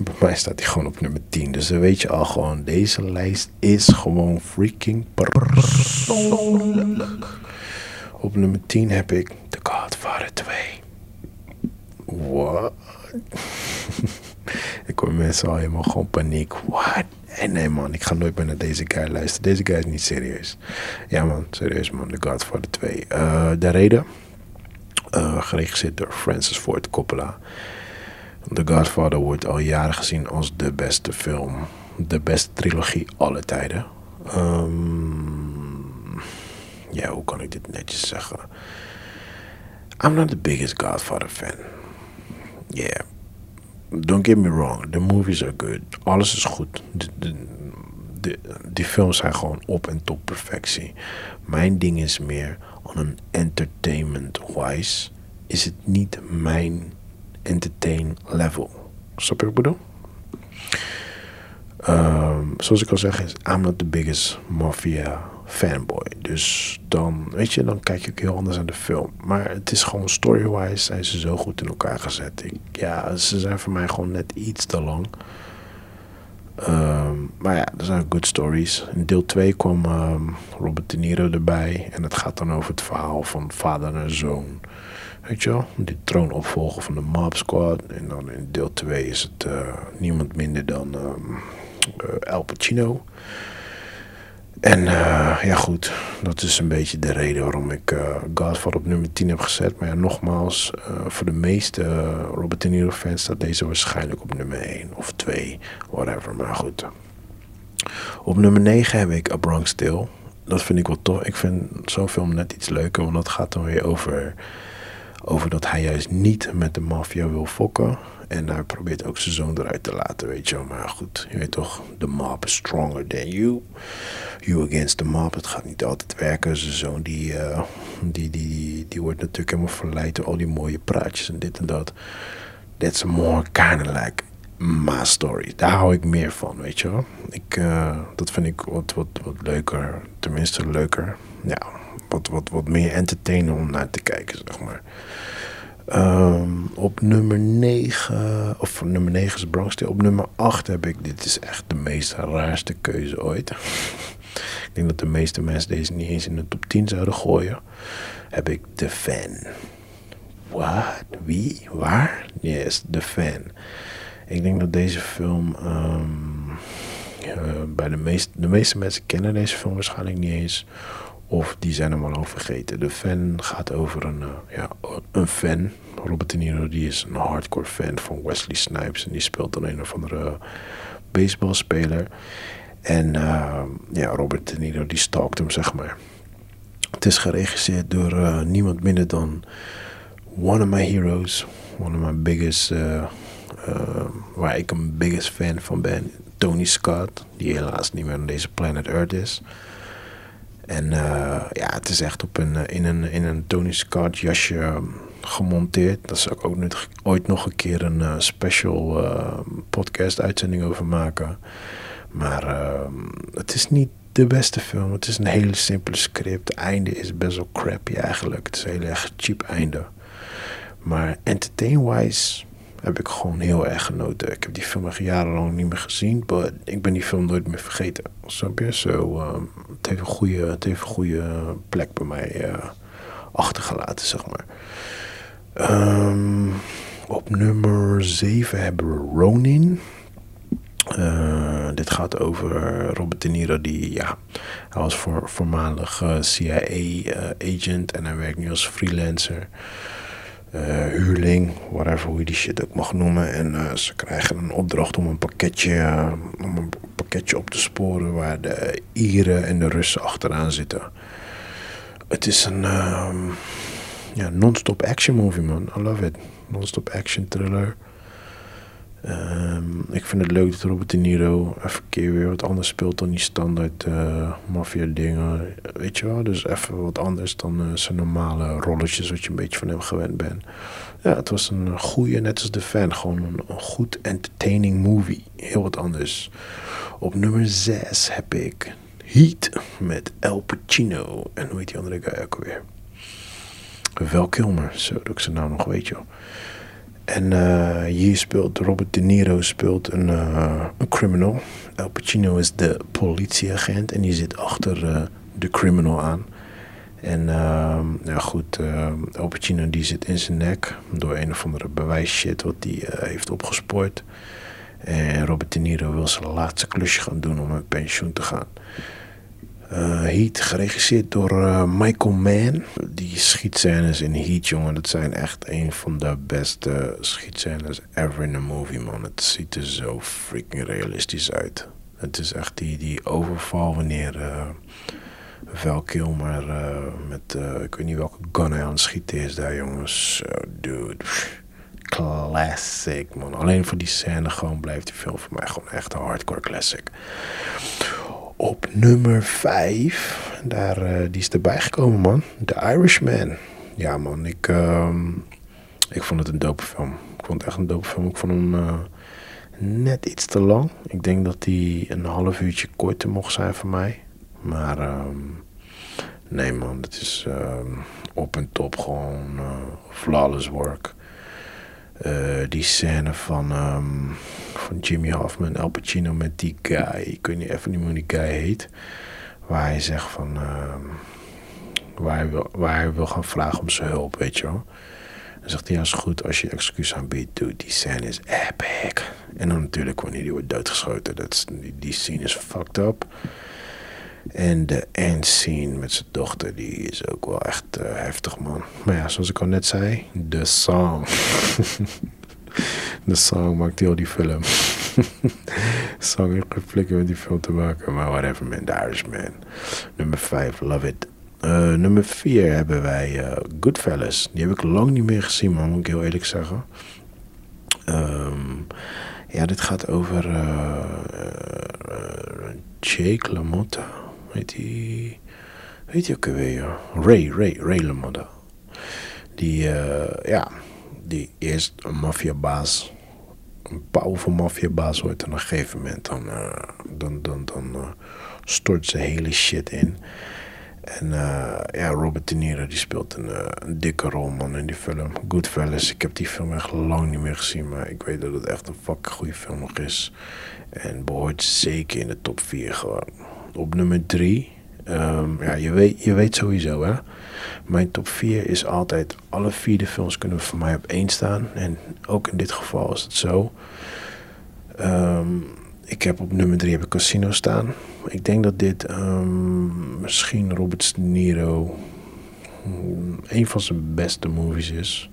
Bij mij staat hij gewoon op nummer 10. Dus dan weet je al gewoon, deze lijst is gewoon freaking persoonlijk. Op nummer 10 heb ik The Godfather 2. What? *laughs* ik hoor mensen al helemaal gewoon paniek. What? En nee man, ik ga nooit meer naar deze guy luisteren. Deze guy is niet serieus. Ja man, serieus man, The Godfather 2. Uh, de reden? Uh, geregisseerd door Francis Ford Coppola. The Godfather wordt al jaren gezien als de beste film, de beste trilogie alle tijden. Um, ja, hoe kan ik dit netjes zeggen? I'm not the biggest Godfather fan. Yeah. Don't get me wrong, the movies are good. Alles is goed. De, de, de, die films zijn gewoon op en top perfectie. Mijn ding is meer een entertainment wise is het niet mijn entertain level. Snap je wat ik bedoel? Ehm, zoals ik al zeg, is I'm not the biggest mafia fanboy. Dus dan, weet je, dan kijk ik heel anders aan de film. Maar het is gewoon story-wise zijn ze zo goed in elkaar gezet. Ja, ze zijn voor mij gewoon net iets te lang. Ehm, maar ja, er zijn good stories. In deel 2 kwam ehm, Robert De Niro erbij. En het gaat dan over het verhaal van vader naar zoon. Weet je wel? De troonopvolger van de Mob Squad. En dan in deel 2 is het uh, niemand minder dan um, Al Pacino. En uh, ja goed, dat is een beetje de reden waarom ik uh, Godfather op nummer 10 heb gezet. Maar ja, nogmaals, uh, voor de meeste Robert De Niro fans staat deze waarschijnlijk op nummer 1 of 2, whatever. Maar goed. Op nummer 9 heb ik A Bronx Tale. Dat vind ik wel tof. Ik vind zo'n film net iets leuker, want dat gaat dan weer over, over dat hij juist niet met de maffia wil fokken. En hij probeert ook zijn zoon eruit te laten, weet je wel. Maar goed, je weet toch, the mob is stronger than you. You against the mob. Het gaat niet altijd werken. Zijn zoon die, uh, die, die, die wordt natuurlijk helemaal verleid door al die mooie praatjes en dit en dat. That's more kind of like my story. Daar hou ik meer van, weet je wel. Ik, uh, dat vind ik wat, wat, wat leuker. Tenminste leuker. Ja, wat, wat, wat meer entertainen om naar te kijken, zeg maar. Um, op nummer 9, of nummer 9 is Bronx Op nummer 8 heb ik, dit is echt de meest raarste keuze ooit. ik denk dat de meeste mensen deze niet eens in de top 10 zouden gooien. Heb ik The Fan. Wat? Wie? Waar? Yes, The Fan. Ik denk dat deze film. Um, uh, bij de, meest, de meeste mensen kennen deze film waarschijnlijk niet eens. Of die zijn hem al vergeten. De fan gaat over een, uh, ja, een fan. Robert De Niro die is een hardcore fan van Wesley Snipes. En die speelt dan een of andere baseballspeler. En uh, ja, Robert De Niro die stalkt hem, zeg maar. Het is geregisseerd door uh, niemand minder dan one of my heroes. One of my biggest... waar ik een biggest fan van ben. Tony Scott. Die helaas niet meer aan deze planet Earth is. En uh, ja, het is echt op een, in, een, in een Tony Scott jasje gemonteerd. Daar zal ik ook net, ooit nog een keer een uh, special uh, podcast uitzending over maken. Maar het is niet de beste film. Het is een hele simpele script. Het einde is best wel crappy eigenlijk. Het is een heel erg cheap einde. Maar entertain-wise heb ik gewoon heel erg genoten. Ik heb die film echt jarenlang niet meer gezien, maar ik ben die film nooit meer vergeten. Snap je? Zo, uh, het, heeft een goede, het heeft een goede plek bij mij uh, achtergelaten, zeg maar. Um, op nummer 7 hebben we Ronin. Uh, dit gaat over Robert De Niro, die ja, hij was voor, voormalig CIA-agent en hij werkt nu als freelancer huurling, whatever hoe je die shit ook mag noemen. En uh, ze krijgen een opdracht om een pakketje, uh, om een pakketje op te sporen waar de Ieren en de Russen achteraan zitten. Het is een ja, non-stop action movie, man. I love it. Non-stop action thriller. Um, ik vind het leuk dat Robert De Niro even keer weer wat anders speelt dan die standaard uh, maffia dingen. Weet je wel, dus even wat anders dan uh, zijn normale rolletjes wat je een beetje van hem gewend bent. Ja, het was een goede, net als de fan, gewoon een, een goed entertaining movie. Heel wat anders. Op nummer 6 heb ik Heat met El Pacino. En hoe heet die andere guy ook alweer? Kilmer, zo dat ik zijn naam nog weet joh. En uh, hier speelt Robert De Niro speelt een, uh, een criminal. Al Pacino is de politieagent en die zit achter uh, de criminal aan. En ja goed, Al Pacino die zit in zijn nek door een of andere bewijsshit wat hij heeft opgespoord. En Robert De Niro wil zijn laatste klusje gaan doen om met pensioen te gaan. Uh, Heat, geregisseerd door uh, Michael Mann. Die schietscènes in Heat, jongen, dat zijn echt een van de beste schietscènes ever in een movie, man. Het ziet er zo freaking realistisch uit. Het is echt die, die overval wanneer uh, Val Kilmer met, ik weet niet welke gun hij aan het schieten is daar, jongens. So, dude, classic, man. Alleen voor die scène gewoon blijft die film voor mij gewoon echt een hardcore classic. Op nummer 5, daar, uh, die is erbij gekomen, man. The Irishman. Ja, man, ik, uh, ik vond het een dope film. Ik vond het echt een dope film. Ik vond hem uh, net iets te lang. Ik denk dat die een half uurtje korter mocht zijn voor mij. Maar ehm, nee man, het is ehm, op en top gewoon uh, flawless work. Uh, die scène van, um, van Jimmy Hoffman, Al Pacino met die guy. Ik weet niet even niet hoe die guy heet. Waar hij zegt van... waar, hij wil, waar gaan vragen om zijn hulp, weet je wel. Dan zegt hij, ja is goed als je excuus aanbiedt. Dude, die scène is epic. En dan natuurlijk wanneer die wordt doodgeschoten. Dat die, die scene is fucked up. En de end scene met zijn dochter, die is ook wel echt uh, heftig, man. Maar ja, zoals ik al net zei, de song. *laughs* de song maakt heel die film. *laughs* song heeft geflikken met die film te maken. Maar whatever, man. The Irishman. Nummer 5, Love It. Uh, nummer 4 hebben wij uh, Goodfellas. Die heb ik lang niet meer gezien, man, moet ik heel eerlijk zeggen. Um, ja, dit gaat over Jake LaMotta. Weet hij? Weet je ook alweer? Ray, Ray, Ray LaMotta. Die, ja, die eerst een maffiabaas. Een powerful maffiabaas wordt. En op een gegeven moment dan, dan, dan, dan stort ze hele shit in. En ja, Robert De Niro die speelt een, een, dikke rol man in die film. Goodfellas, ik heb die film echt lang niet meer gezien, maar ik weet dat het echt een fucking goede film nog is. En behoort zeker in de top 4 gewoon. Op nummer 3, um, ehm, ja, je weet, je weet sowieso hè. Mijn top 4 is altijd, alle vier de films kunnen voor mij op één staan. En ook in dit geval is het zo. Um, ik heb op nummer 3 heb ik Casino staan. Ik denk dat dit um, misschien Robert De Niro mm, een van zijn beste movies is.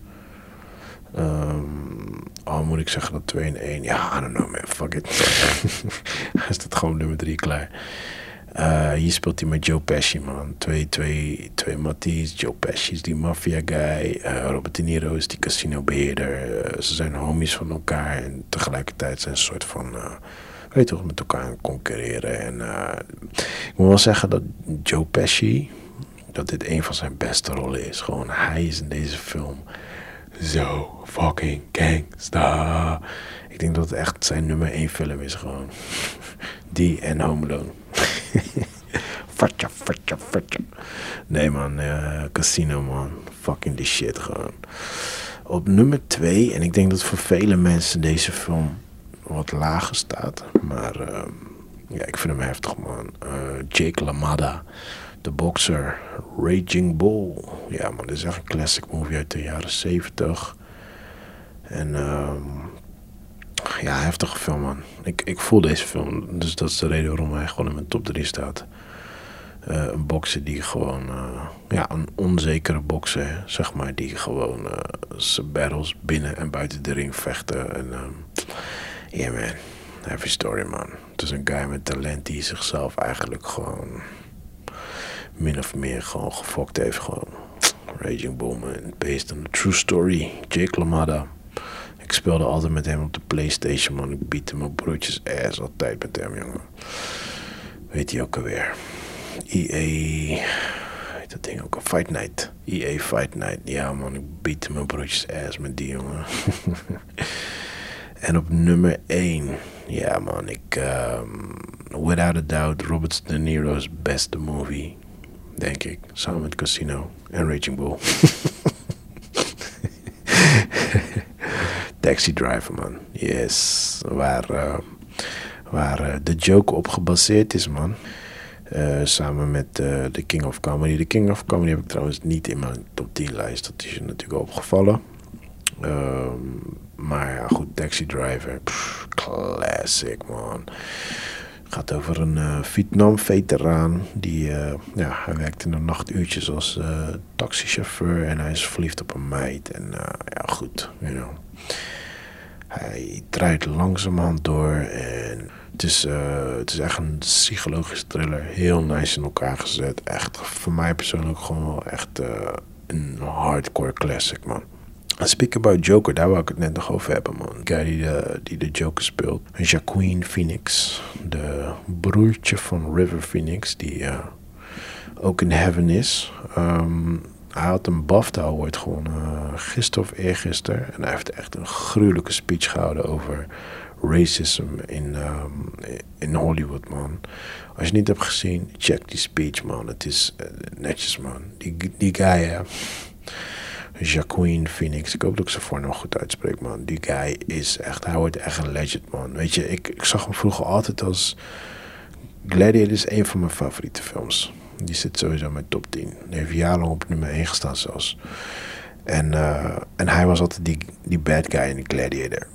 Um, al moet ik zeggen dat 2 in 1. Ja, I don't know man, fuck it. *laughs* is dat gewoon nummer 3 klaar. Uh, hier speelt hij met Joe Pesci, man. Twee, twee, twee Matties. Joe Pesci is die maffia guy. Uh, Robert De Niro is die casino beheerder. Uh, ze zijn homies van elkaar. En tegelijkertijd zijn ze een soort van weet toch, met elkaar concurreren. En ik moet wel zeggen dat Joe Pesci, dat dit een van zijn beste rollen is. Gewoon, hij is in deze film zo fucking gangsta. Ik denk dat het echt zijn nummer één film is gewoon. *laughs* Die en Home Alone. *laughs* fatja, fatja, fatja. Nee man, Casino man. Fucking die shit gewoon. Op nummer twee, en ik denk dat voor vele mensen deze film wat lager staat. Maar uh, ja, ik vind hem heftig, man. Uh, Jake LaMada, de boxer. Raging Bull. Ja, man, dit is echt een classic movie uit de jaren 70. En uh, ja, heftige film, man. Ik, ik voel deze film. Dus dat is de reden waarom hij gewoon in mijn top 3 staat. Uh, een bokser die gewoon, uh, ja, een onzekere bokser, zeg maar, die gewoon uh, zijn battles binnen en buiten de ring vechten. En Yeah man, heavy story man. Het is een guy met talent die zichzelf eigenlijk gewoon min of meer gewoon gefokt heeft. Gewoon Raging Bull man, based on a true story. Jake LaMotta. Ik speelde altijd met hem op de Playstation man. Ik bied hem op broodjes ass altijd met hem jongen. Weet hij ook alweer. EA... Weet dat ding ook al? Fight Night. EA Fight Night. Ja man, ik bied hem op broodjes ass met die jongen. *laughs* En op nummer 1, ja man, ik, um, without a doubt, Robert De Niro's beste movie, denk ik. Samen met Casino en Raging Bull. *laughs* Taxi Driver, man. Yes. Waar, uh, waar uh, de joke op gebaseerd is, man. Uh, samen met The King of Comedy. The King of Comedy heb ik trouwens niet in mijn top 10 lijst. Dat is je natuurlijk opgevallen. Um, maar ja, goed, Taxi Driver. Pff, classic, man. Gaat over een Vietnam-veteraan. Die, ja, hij werkt in de nachtuurtjes als taxichauffeur. En hij is verliefd op een meid. En ja, goed, you know. Hij draait langzamerhand door. En het is, het is echt een psychologische thriller. Heel nice in elkaar gezet. Echt, voor mij persoonlijk gewoon wel echt een hardcore classic, man. Speak about Joker, daar wou ik het net nog over hebben, man. De guy die de, die de Joker speelt. Jacqueline Phoenix. De broertje van River Phoenix, die uh, ook in Heaven is. Um, hij had een BAFTA Award gewonnen, uh, gisteren of eergisteren. En hij heeft echt een gruwelijke speech gehouden over racism in, ehm, in Hollywood, man. Als je niet hebt gezien, check die speech, man. Het is eh, netjes, man. Die, die guy, hè. Jacqueline Phoenix. Ik hoop dat ik ze voor nog goed uitspreek, man. Die guy is echt, hij wordt echt een legend, man. Weet je, ik, ik zag hem vroeger altijd als... Gladiator is een van mijn favoriete films. Die zit sowieso in mijn top 10. Die heeft jarenlang op nummer 1 gestaan zelfs. En, uh, en hij was altijd die, die bad guy in Gladiator.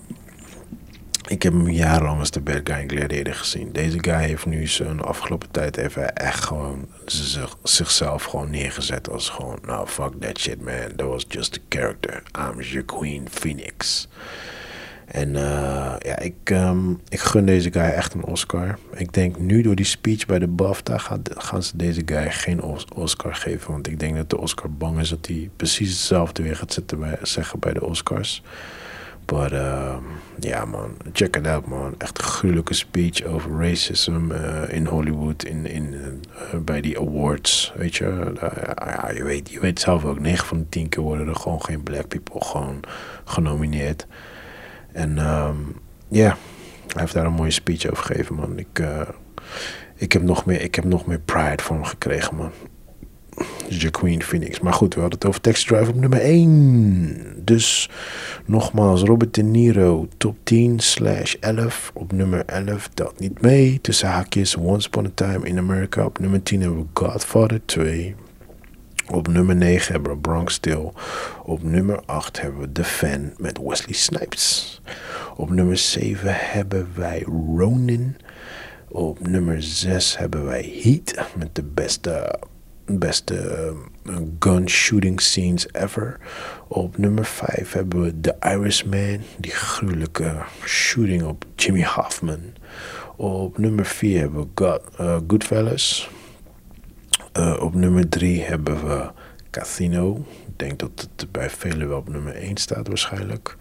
Ik heb hem jarenlang als de bad guy in Gladiator gezien. Deze guy heeft nu zijn afgelopen tijd even echt gewoon zich, zichzelf gewoon neergezet als gewoon, nou fuck that shit man, that was just a character. I'm your queen Phoenix. En uh, ja, ik, um, ik gun deze guy echt een Oscar. Ik denk nu door die speech bij de BAFTA gaan, gaan ze deze guy geen Oscar geven. Want ik denk dat de Oscar bang is dat hij precies hetzelfde weer gaat zetten bij, zeggen bij de Oscars. Maar uh, ja man, check it out man. Echt een gruwelijke speech over racism uh, in Hollywood, in, in, uh, bij die awards. Weet je, ja, je, weet, je weet zelf ook, 9 van de 10 keer worden er gewoon geen black people gewoon genomineerd. En um, ja, hij heeft daar een mooie speech over gegeven man. Ik, uh, ik, heb nog meer, ik heb nog meer pride voor hem gekregen man. Queen Phoenix. Maar goed, we hadden het over Taxi Drive op nummer 1. Dus nogmaals, Robert De Niro, top 10 slash 11. Op nummer 11 telt niet mee. Tussen haakjes, Once Upon a Time in America. Op nummer 10 hebben we Godfather 2. Op nummer 9 hebben we Bronx Tale. Op nummer 8 hebben we The Fan met Wesley Snipes. Op nummer 7 hebben wij Ronin. Op nummer 6 hebben wij Heat met de beste beste uh, gun shooting scenes ever. Op nummer 5 hebben we The Irishman, die gruwelijke shooting op Jimmy Hoffman. Op nummer 4 hebben we God, uh, Goodfellas. Uh, op nummer 3 hebben we Casino. Ik denk dat het bij velen wel op nummer 1 staat waarschijnlijk.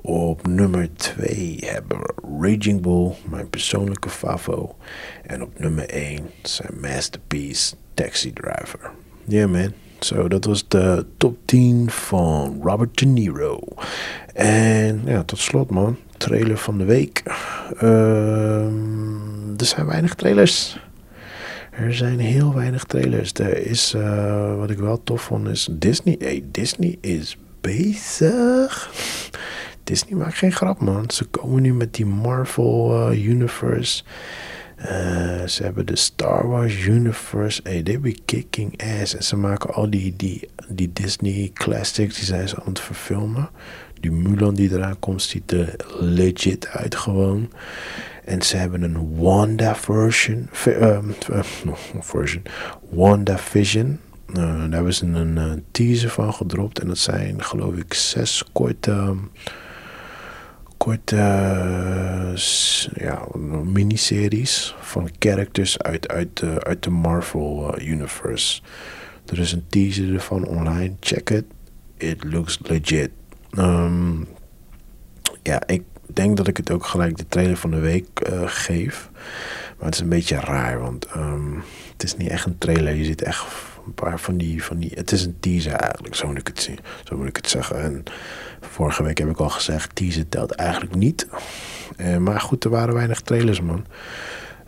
Op nummer 2 hebben we Raging Bull, mijn persoonlijke favo. En op nummer 1 zijn Masterpiece Taxi Driver. Yeah man. Zo, dat was de top 10 van Robert De Niro. En ja, tot slot man, trailer van de week. Uh, er zijn weinig trailers. Er zijn heel weinig trailers. Er is, uh, wat ik wel tof vond, is Disney. Hey, Disney is bezig. Disney maakt geen grap, man. Ze komen nu met die Marvel uh, Universe. Uh, ze hebben de Star Wars Universe. Hey, they be kicking ass. En ze maken al die, die, die Disney classics, die zijn ze aan het verfilmen. Die Mulan die eraan komt, ziet er legit uit gewoon. En ze hebben een Wanda version. Uh, *laughs* version. Wanda Vision. Uh, daar hebben ze een, een teaser van gedropt. En dat zijn geloof ik zes korte korte uh, ja, miniseries van characters uit, uit, de, uit de Marvel Universe. Er is een teaser ervan online. Check it. It looks legit. Um, ja, ik denk dat ik het ook gelijk de trailer van de week uh, geef. Maar het is een beetje raar, want um, het is niet echt een trailer. Je ziet echt een paar van die, van die... Het is een teaser eigenlijk, zo moet ik het zien. Zo moet ik het zeggen. En vorige week heb ik al gezegd, teaser telt eigenlijk niet. Uh, maar goed, er waren weinig trailers, man.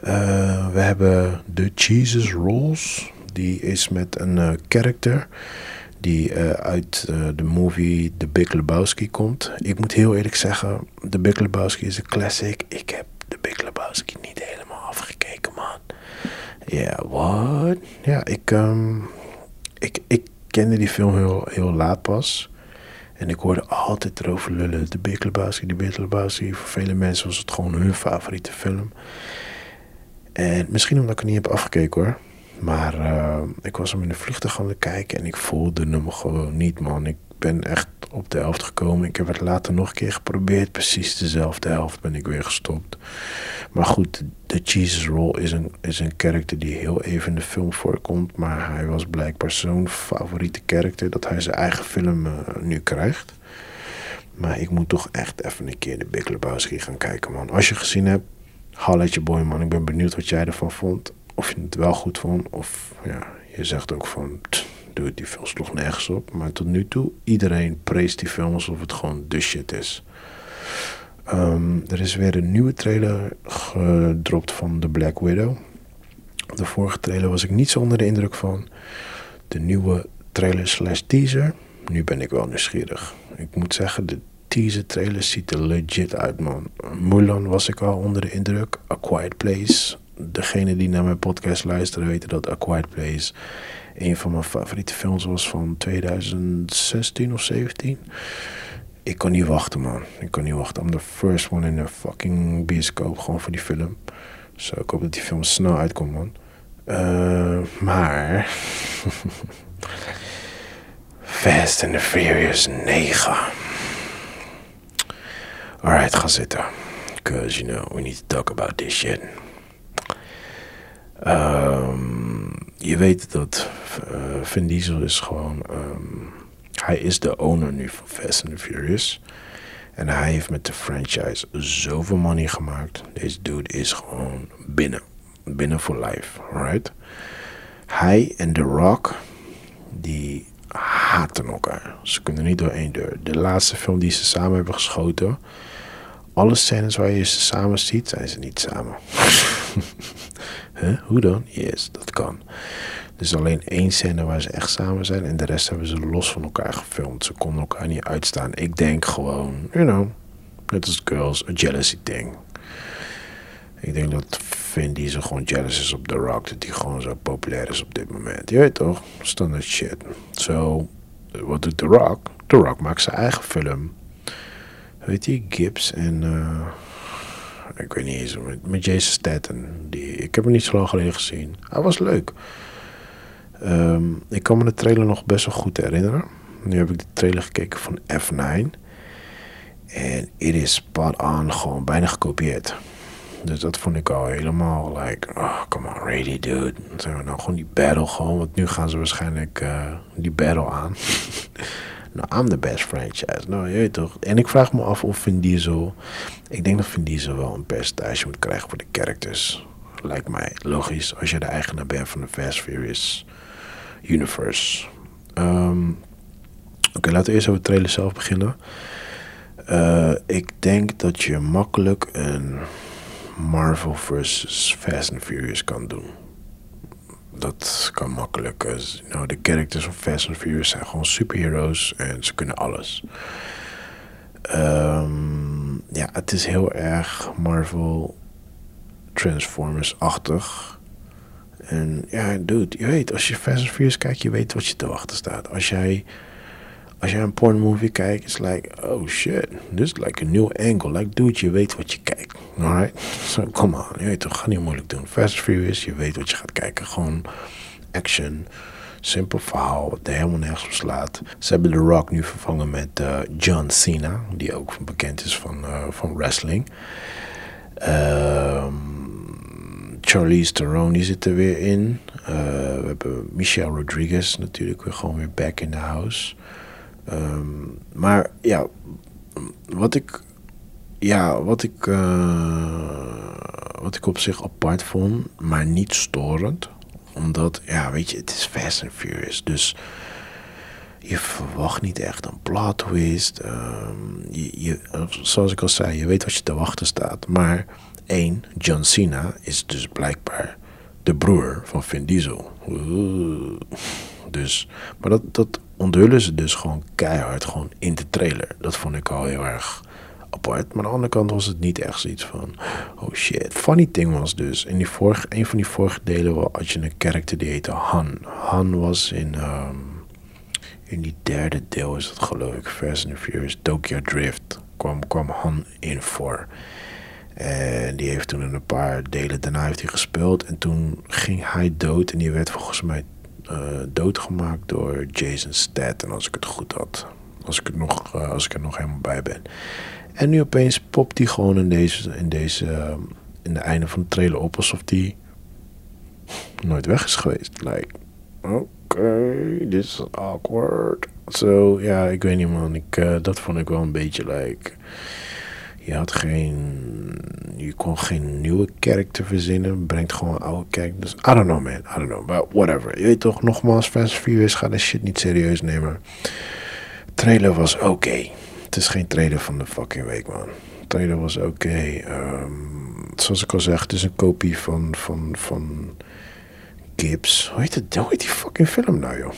Uh, we hebben de Jesus Rolls. Die is met een uh, character die uh, uit uh, de movie The Big Lebowski komt. Ik moet heel eerlijk zeggen, The Big Lebowski is een classic. Ik heb The Big Lebowski niet helemaal afgekeken, man. Ja, yeah, what? Ja, ik, um, ik, ik kende die film heel, heel laat pas. En ik hoorde altijd erover lullen. De Big Lebowski, de Big Lebowski. Voor vele mensen was het gewoon hun favoriete film. En misschien omdat ik er niet heb afgekeken hoor. Maar uh, ik was hem in de vluchtig gaan kijken en ik voelde hem gewoon niet, man. Ik ben echt op de helft gekomen. Ik heb het later nog een keer geprobeerd. Precies dezelfde helft ben ik weer gestopt. Maar goed, de Jesus Roll is een, is een karakter die heel even in de film voorkomt. Maar hij was blijkbaar zo'n favoriete karakter dat hij zijn eigen film uh, nu krijgt. Maar ik moet toch echt even een keer de Big Lebowski gaan kijken, man. Als je gezien hebt, haal je boy, man. Ik ben benieuwd wat jij ervan vond of je het wel goed vond. Of ja, je zegt ook van, doe die film sloeg nergens op. Maar tot nu toe, iedereen preest die film alsof het gewoon de shit is. Ehm, er is weer een nieuwe trailer gedropt van The Black Widow. De vorige trailer was ik niet zo onder de indruk van. De nieuwe trailer slash teaser. Nu ben ik wel nieuwsgierig. Ik moet zeggen, de teaser trailer ziet er legit uit, man. Mulan was ik al onder de indruk. A Quiet Place. Degene die naar mijn podcast luisteren weten dat A Quiet Place een van mijn favoriete films was van 2016 of 17. Ik kan niet wachten, man. Ik kan niet wachten. I'm the first one in the fucking bioscoop. Gewoon voor die film. Dus ik hoop dat die film snel uitkomt, man. Uh, maar... *laughs* Fast and the Furious 9. Alright, ga zitten. Because, you know, we need to talk about this shit. Um, je weet dat uh, Vin Diesel is gewoon... Um, hij is de owner nu van Fast and Furious. En hij heeft met de franchise zoveel money gemaakt. Deze dude is gewoon binnen. Binnen voor life, alright? Hij en The Rock, die haten elkaar. Ze kunnen niet door één deur. De laatste film die ze samen hebben geschoten... Alle scènes waar je ze samen ziet, zijn ze niet samen. *laughs* huh? Hoe dan? Yes, dat kan. Dus alleen één scène waar ze echt samen zijn en de rest hebben ze los van elkaar gefilmd. Ze konden elkaar niet uitstaan. Ik denk gewoon, you know, net als girls, a jealousy thing. Ik denk dat Vin Diesel gewoon jealous is op The Rock, dat hij gewoon zo populair is op dit moment. Je weet toch? Standaard shit. Zo, so, wat doet The Rock? The Rock maakt zijn eigen film. Weet je, Gibbs en... Uh, ik weet niet eens, met, met Jason Statham. Die, ik heb hem niet zo lang geleden gezien. Hij was leuk. Um, ik kan me de trailer nog best wel goed herinneren. Nu heb ik de trailer gekeken van F9. En het is spot on, gewoon bijna gekopieerd. Dus dat vond ik al helemaal like, oh, come on, ready dude. Dan zijn we nou gewoon die battle gewoon, want nu gaan ze waarschijnlijk uh, die battle aan. *laughs* nou, I'm the best franchise. Nou, je weet toch. En ik vraag me af of Vin Diesel, ik denk dat Vin Diesel wel een percentage moet krijgen voor de characters. Lijkt mij logisch als je de eigenaar bent van de Fast Furious universe. Um, Oké, laten we eerst over de trailer zelf beginnen. Uh, ik denk dat je makkelijk een Marvel vs. Fast and Furious kan doen. Dat kan makkelijk. Nou, de characters van Fast and Furious zijn gewoon superheroes en ze kunnen alles. Um, ja, het is heel erg Marvel Transformers-achtig. En ja, dude, je weet, als je Fast and Furious kijkt, je weet wat je te wachten staat. Als jij, als jij een porn movie kijkt, is like, oh shit, this is like a new angle. Like, dude, je weet wat je kijkt. Alright? So, come on, je weet toch, ga niet moeilijk doen. Fast Furious, je weet wat je gaat kijken. Gewoon action, simpel verhaal, wat helemaal nergens op slaat. Ze hebben The Rock nu vervangen met uh, John Cena, die ook bekend is van, uh, van wrestling. Um, Charlize Theron zit er weer in. Uh, we hebben Michelle Rodriguez natuurlijk weer gewoon weer back in the house. Um, maar ja, wat ik, ja, wat ik, uh, wat ik op zich apart vond, maar niet storend, omdat ja, weet je, het is Fast and Furious, dus je verwacht niet echt een plot twist. Um, je, je, zoals ik al zei, je weet wat je te wachten staat, maar 1. John Cena is dus blijkbaar de broer van Vin Diesel. Dus, maar dat, dat onthullen ze dus gewoon keihard gewoon in de trailer. Dat vond ik al heel erg apart. Maar aan de andere kant was het niet echt zoiets van... Oh shit. Funny thing was dus... In die vorige, een van die vorige delen had je een karakter die heette Han. Han was in... Um, in die derde deel is het geloof ik. Fast and Furious. Tokyo Drift. Kwam, kwam Han in voor. En die heeft toen een paar delen daarna heeft hij gespeeld. En toen ging hij dood. En die werd volgens mij doodgemaakt door Jason Statham. Als ik het goed had. Als ik, het nog, uh, als ik er nog helemaal bij ben. En nu opeens popt hij gewoon in deze, in deze, uh, in de einde van de trailer op. Alsof hij nooit weg is geweest. Like, oké, okay, this is awkward. Zo, so, ja, ik weet niet man. Ik, dat vond ik wel een beetje like... Je had geen. Je kon geen nieuwe character verzinnen. Brengt gewoon oude characters. I don't know, man. I don't know. But whatever. Je weet toch, nogmaals, Fast Furious gaat de shit niet serieus nemen. Trailer was oké. Het is geen trailer van de fucking week, man. trailer was oké. Ehm, zoals ik al zeg, het is een kopie van, van, van Gibbs. Hoe heet, die fucking film nou, joh?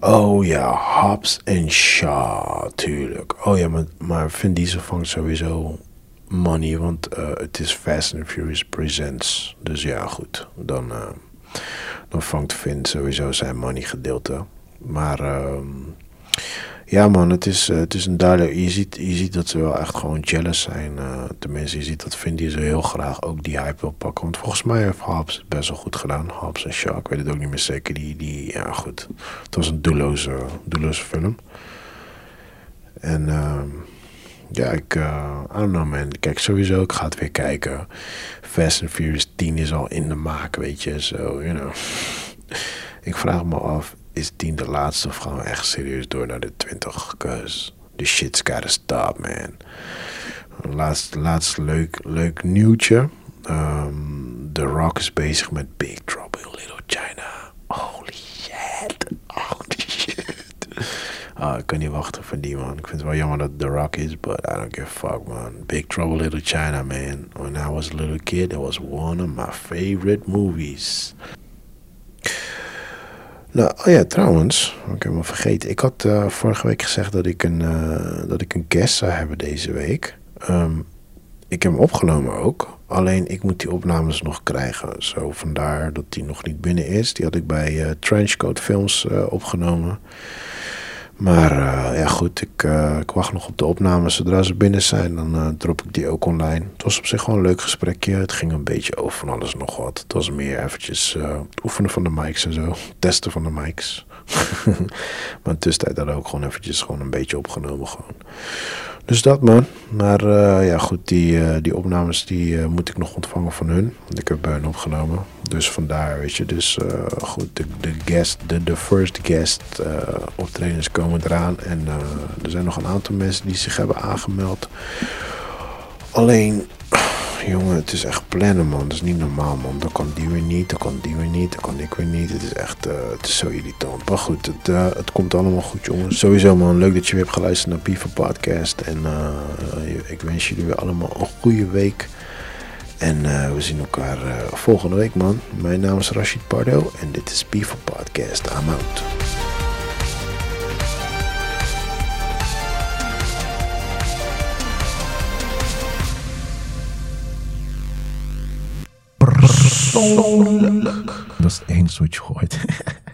Oh ja, Hobbs en Shaw, tuurlijk. Oh ja, maar, maar Vin Diesel vangt sowieso money, want eh, het is Fast and Furious Presents. Dus ja, goed. Dan, uh, dan vangt Vin sowieso zijn money gedeelte. Maar uh, ja man, het is, uh, het is een duidelijk... Je ziet, je ziet dat ze wel echt gewoon jealous zijn. tenminste, je ziet dat Vin Diesel heel graag ook die hype wil pakken. Want volgens mij heeft Hobbs het best wel goed gedaan. Hobbs en Shaw, ik weet het ook niet meer zeker. Die, die, ja goed, het was een doelloze, doelloze film. En... ehm ja, ik, uh, I don't know man. Kijk, sowieso, ik ga het weer kijken. Fast and Furious 10 is al in de maak, weet je. Zo, you know. *laughs* ik vraag me af, is 10 de laatste of gaan we echt serieus door naar de 20? Cause the shit's gotta stop, man. Laatst, laatst leuk, leuk nieuwtje. Um, The Rock is bezig met Big Trouble in Little China. Holy shit. Holy shit. Uh, ik kan niet wachten voor die man. Ik vind het wel jammer dat The Rock is, but I don't give a fuck man. Big Trouble Little China man. When I was a little kid, that was one of my favorite movies. Nou, oh ja, trouwens, ik heb me vergeten. Ik had uh, vorige week gezegd dat ik een, uh, dat ik een guest zou hebben deze week. Um, ik heb hem opgenomen ook. Alleen ik moet die opnames nog krijgen. Zo vandaar dat die nog niet binnen is. Die had ik bij uh, Trenchcoat Films opgenomen. Maar uh, ja, goed, ik, uh, ik, wacht nog op de opnames. Zodra ze binnen zijn, dan uh, drop ik die ook online. Het was op zich gewoon een leuk gesprekje. Het ging een beetje over van alles nog wat. Het was meer eventjes het oefenen van de mics en zo. Testen van de mics. *laughs* maar in tussentijd hadden we ook gewoon eventjes gewoon een beetje opgenomen gewoon. Dus dat man. Maar uh, ja goed, die, uh, die opnames die uh, moet ik nog ontvangen van hun. Want ik heb bij opgenomen. Dus vandaar, weet je. Dus goed, de, de guest, de, de first guest optredens komen eraan. En er zijn nog een aantal mensen die zich hebben aangemeld. Alleen jongen, het is echt plannen, man. Dat is niet normaal, man. Dan kan die weer niet, dan kan die weer niet, dan kan ik weer niet. Het is echt, uh, het is zo irritant. Maar goed, het, uh, het komt allemaal goed, jongen. Sowieso, man. Leuk dat je weer hebt geluisterd naar Piva Podcast. En uh, ik wens jullie weer allemaal een goede week. En we zien elkaar volgende week, man. Mijn naam is Rashid Pardo en dit is Piva Podcast. I'm out. Persoonlijk. Dat is je hoort. *laughs*